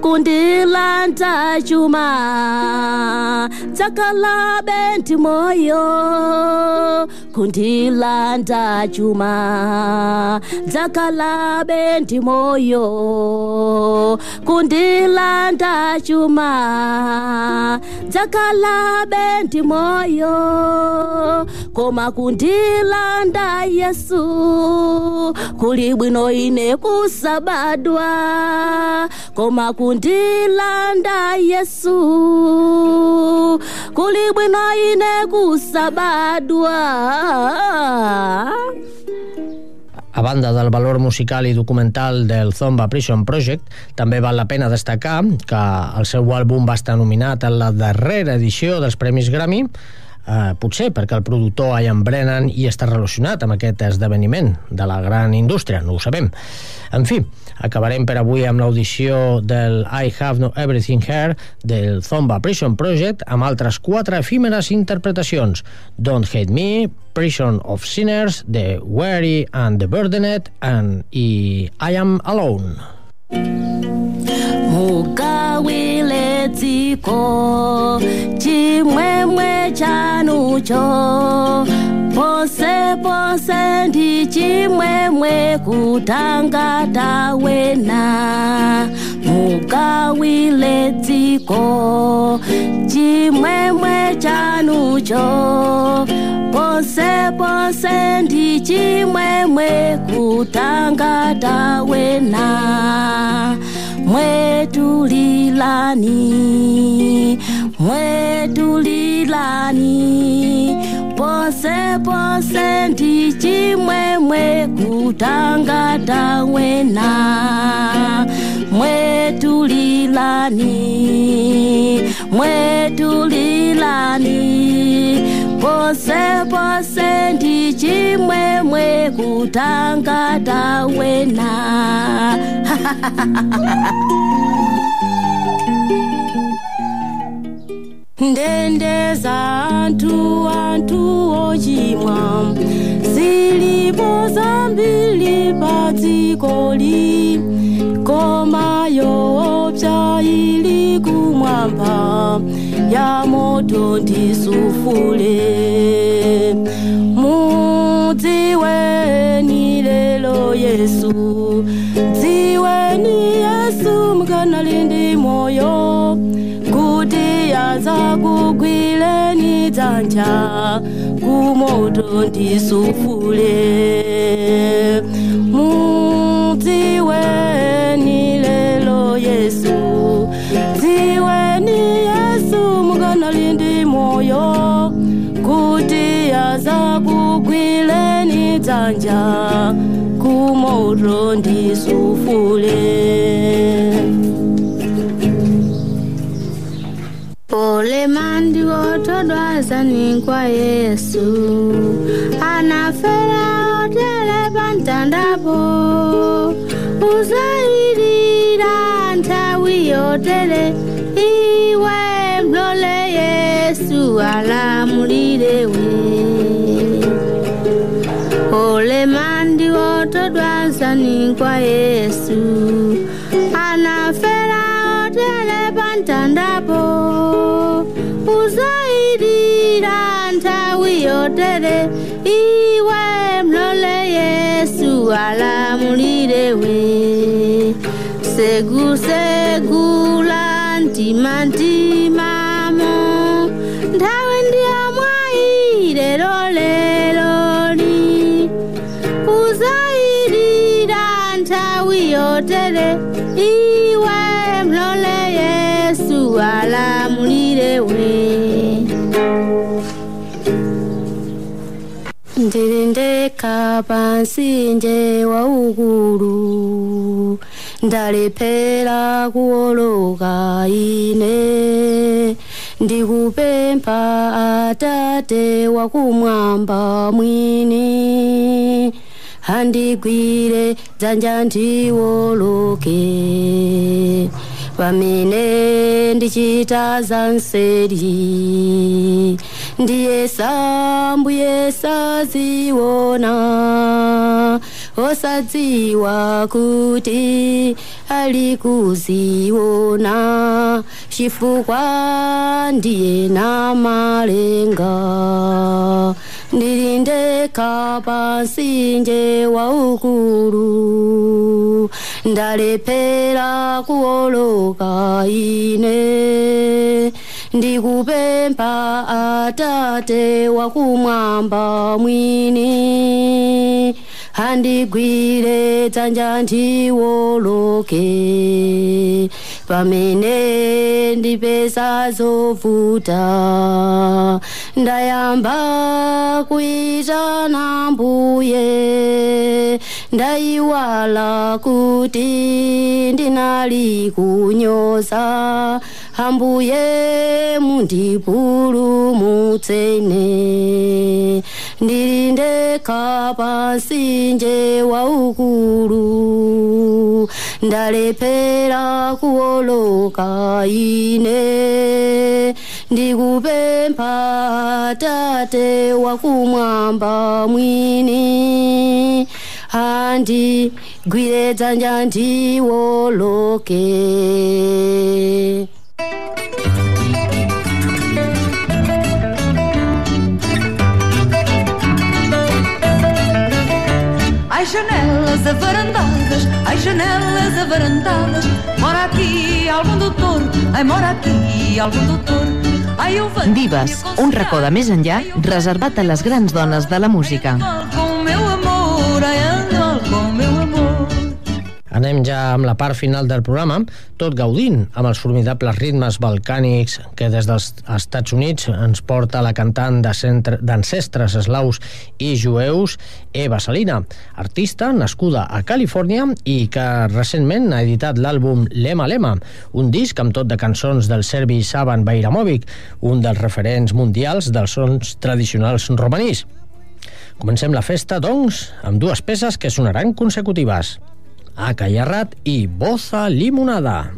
S26: Kundilanda chuma dzakalabe ndi moyo. Kundilanda chuma dzakalabe ndi moyo. Kundilanda chuma dzakalabe ndi moyo. Koma kundilanda yesu kuli bwino ine kusabadwa. Koma kundilanda yesu kuli bwino ine kusabadwa
S3: A banda del valor musical i documental del Zomba Prison Project, també val la pena destacar que el seu àlbum va estar nominat en la darrera edició dels Premis Grammy, eh, potser perquè el productor Ian Brennan hi està relacionat amb aquest esdeveniment de la gran indústria, no ho sabem. En fi, acabarem per avui amb l'audició del I Have No Everything Here del Zomba Prison Project amb altres quatre efímeres interpretacions Don't Hate Me, Prison of Sinners, The Weary and the Burdened and i I Am Alone.
S26: Mugawile dziko chimwemwe chanucho. Pose pose ndi chimwemwe kutangata wena mugawile dziko chimwemwe chanucho. Pose pose ndi chimwemwe kutangata wena mwetulilani mwetulilani pose pose ndi chimwemwe kutangata wena. Mwetulilani mwetulilani pose pose ndichimwemwe kutanga tawena. Ndendeza antu antu ochimwa. Zilipo zambili patsikoli komayo opsa ili kumwamba. Ya moto ndi sufule. Mudziweni lelo yesu dziweni yesu mkanali ndi moyo. Kuti azakugwireni dzanja kumoto ndisufule mudziweni lelo yesu moyo kuti azakugwileni dzanja kumoto ndisufule pole mandi wotodwazani kwa yesu anafera otele pamtandapo uzairira nthawi yotele iwe mlole Yesu alamulilewe olemandi wotodwansani kwa Yesu. Anafela otelepantandapo uzaidila ntawi yotele iwe mlole Yesu alamulilewe segusegula ntimanti mlele iwe mlole yesu alamulilewe ndirindeka pansinje wa ukulu ndalepera kuwoloka ine. Ndikupempha atate wakumwamba mwini andigwire dzanja ndiwoloke. Pamene ndichita zanseri ndiye sambuye saziwona osadziwa kuti alikuziwona chifukwa ndiye na malenga. Ndilindekha pansi nje waukulu ndalephera kuwoloka ine. Ndikupempha atate wakumwamba mwini. Andigwire dzanja ndiwoloke pamenendi pesazovuta ndayamba kuita na mbuye ndayiwala kuti ndinali kunyoza hambuye mundipulumutsene ndili ndekha pansi nje waukulu ndalephera kuwo ine ndikupempha tate wakumwamba mwini. Andigwire dzanja ndiwoloke
S1: Ai janelas avarandadas, ai janelas avarandadas, algum doutor, ai mora aqui algum doutor. Ai eu venho
S8: Vives, un racó de més enllà reservat a les grans dones de la música.
S1: com meu amor, ai
S3: Anem ja amb la part final del programa, tot gaudint amb els formidables ritmes balcànics que des dels Estats Units ens porta la cantant d'ancestres eslaus i jueus Eva Salina, artista nascuda a Califòrnia i que recentment ha editat l'àlbum Lema Lema, un disc amb tot de cançons del serbi Saban Bairamovic, un dels referents mundials dels sons tradicionals romanís. Comencem la festa, doncs, amb dues peces que sonaran consecutives. A Callarrat i Boza Limonada.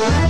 S1: Akayara,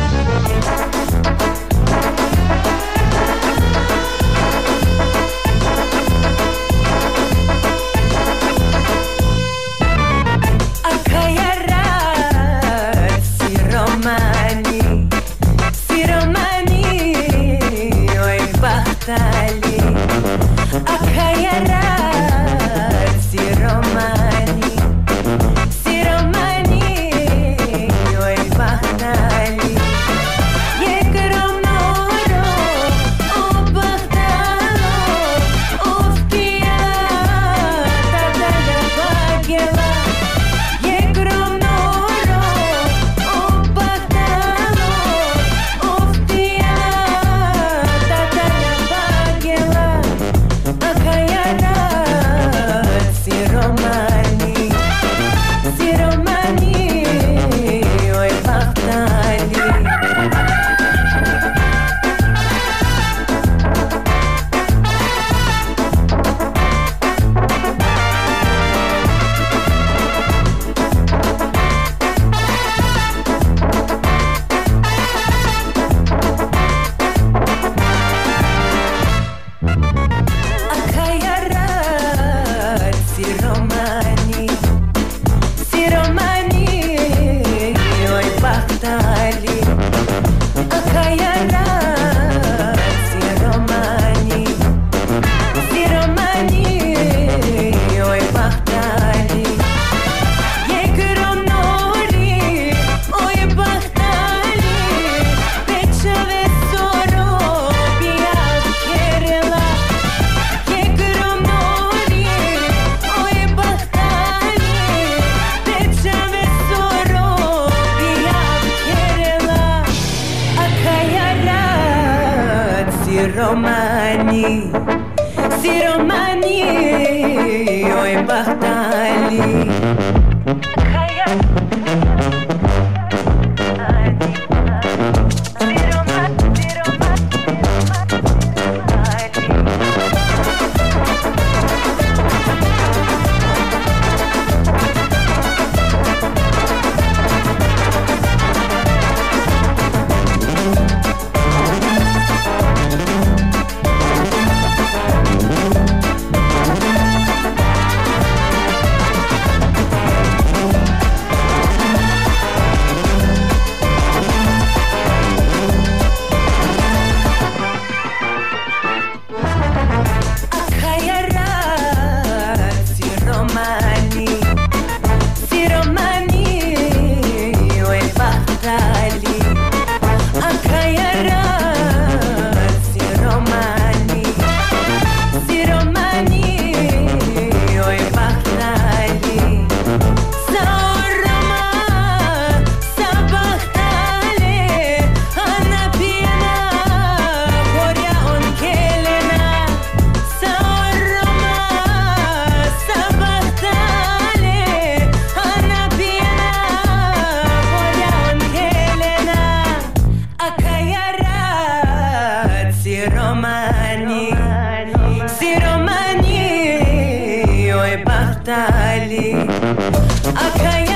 S27: I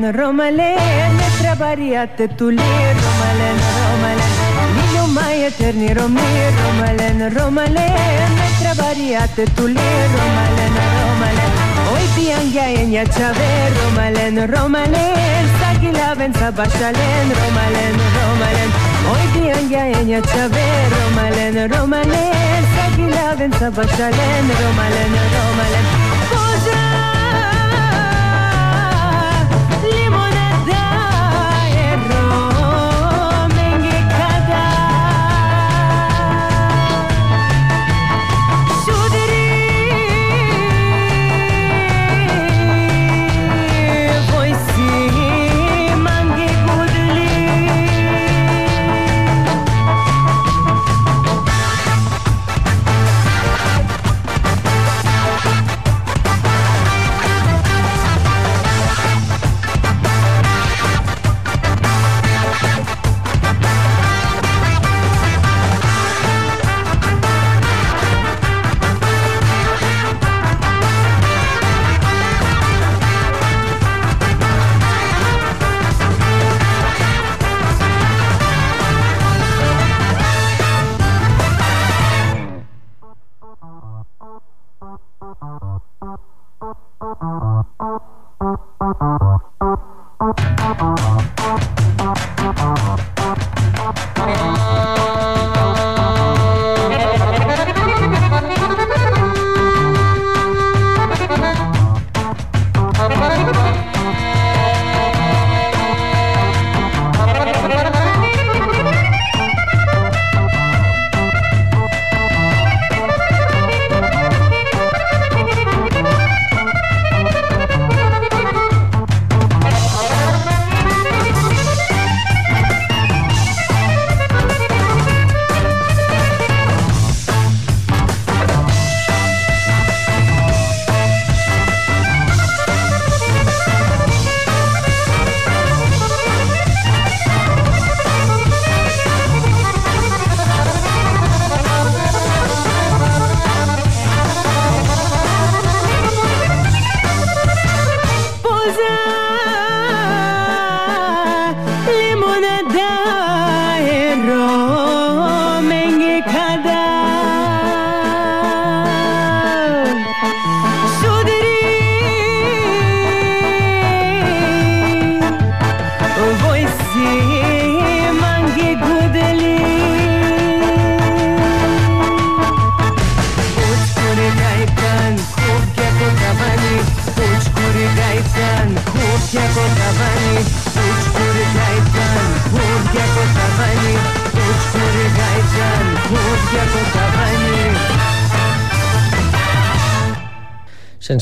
S27: Romaleno, Romalene, trabariate tu li, Romaleno, Romalene. Niño mai eterni, Romi, Romaleno, Romalene, trabariate tu li, Romaleno, Romalene. Hoy pian en ya chave, Romaleno, Romalene, sagila venza bachalen, Romaleno, Romalene. Hoy pian ya en ya chave, Romaleno, Romalene, sagila venza
S3: bachalen, Romaleno, Romalene.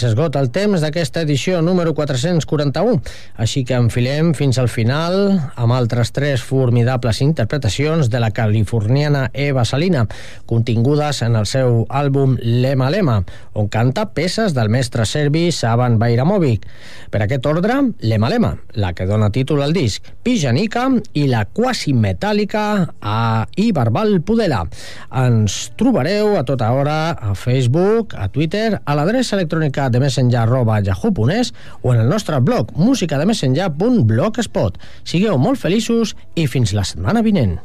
S27: Se'ns esgota el temps d'aquesta edició número 441, així que enfilem fins al final amb altres tres formidables interpretacions de la californiana Eva Salina, contingudes en el seu àlbum Lema Lema, on canta peces del mestre serbi Saban Bairamovic. Per aquest ordre, Lema Lema, la que dona títol al disc, Pijanica i la quasi metàl·lica a Ibarbal Pudela. Ens trobareu a tota hora a Facebook, a Twitter, a l'adreça electrònica de messenger arroba yahoo.es o en el nostre blog musicademessenger.blogspot. Sigueu molt feliços i fins la setmana vinent.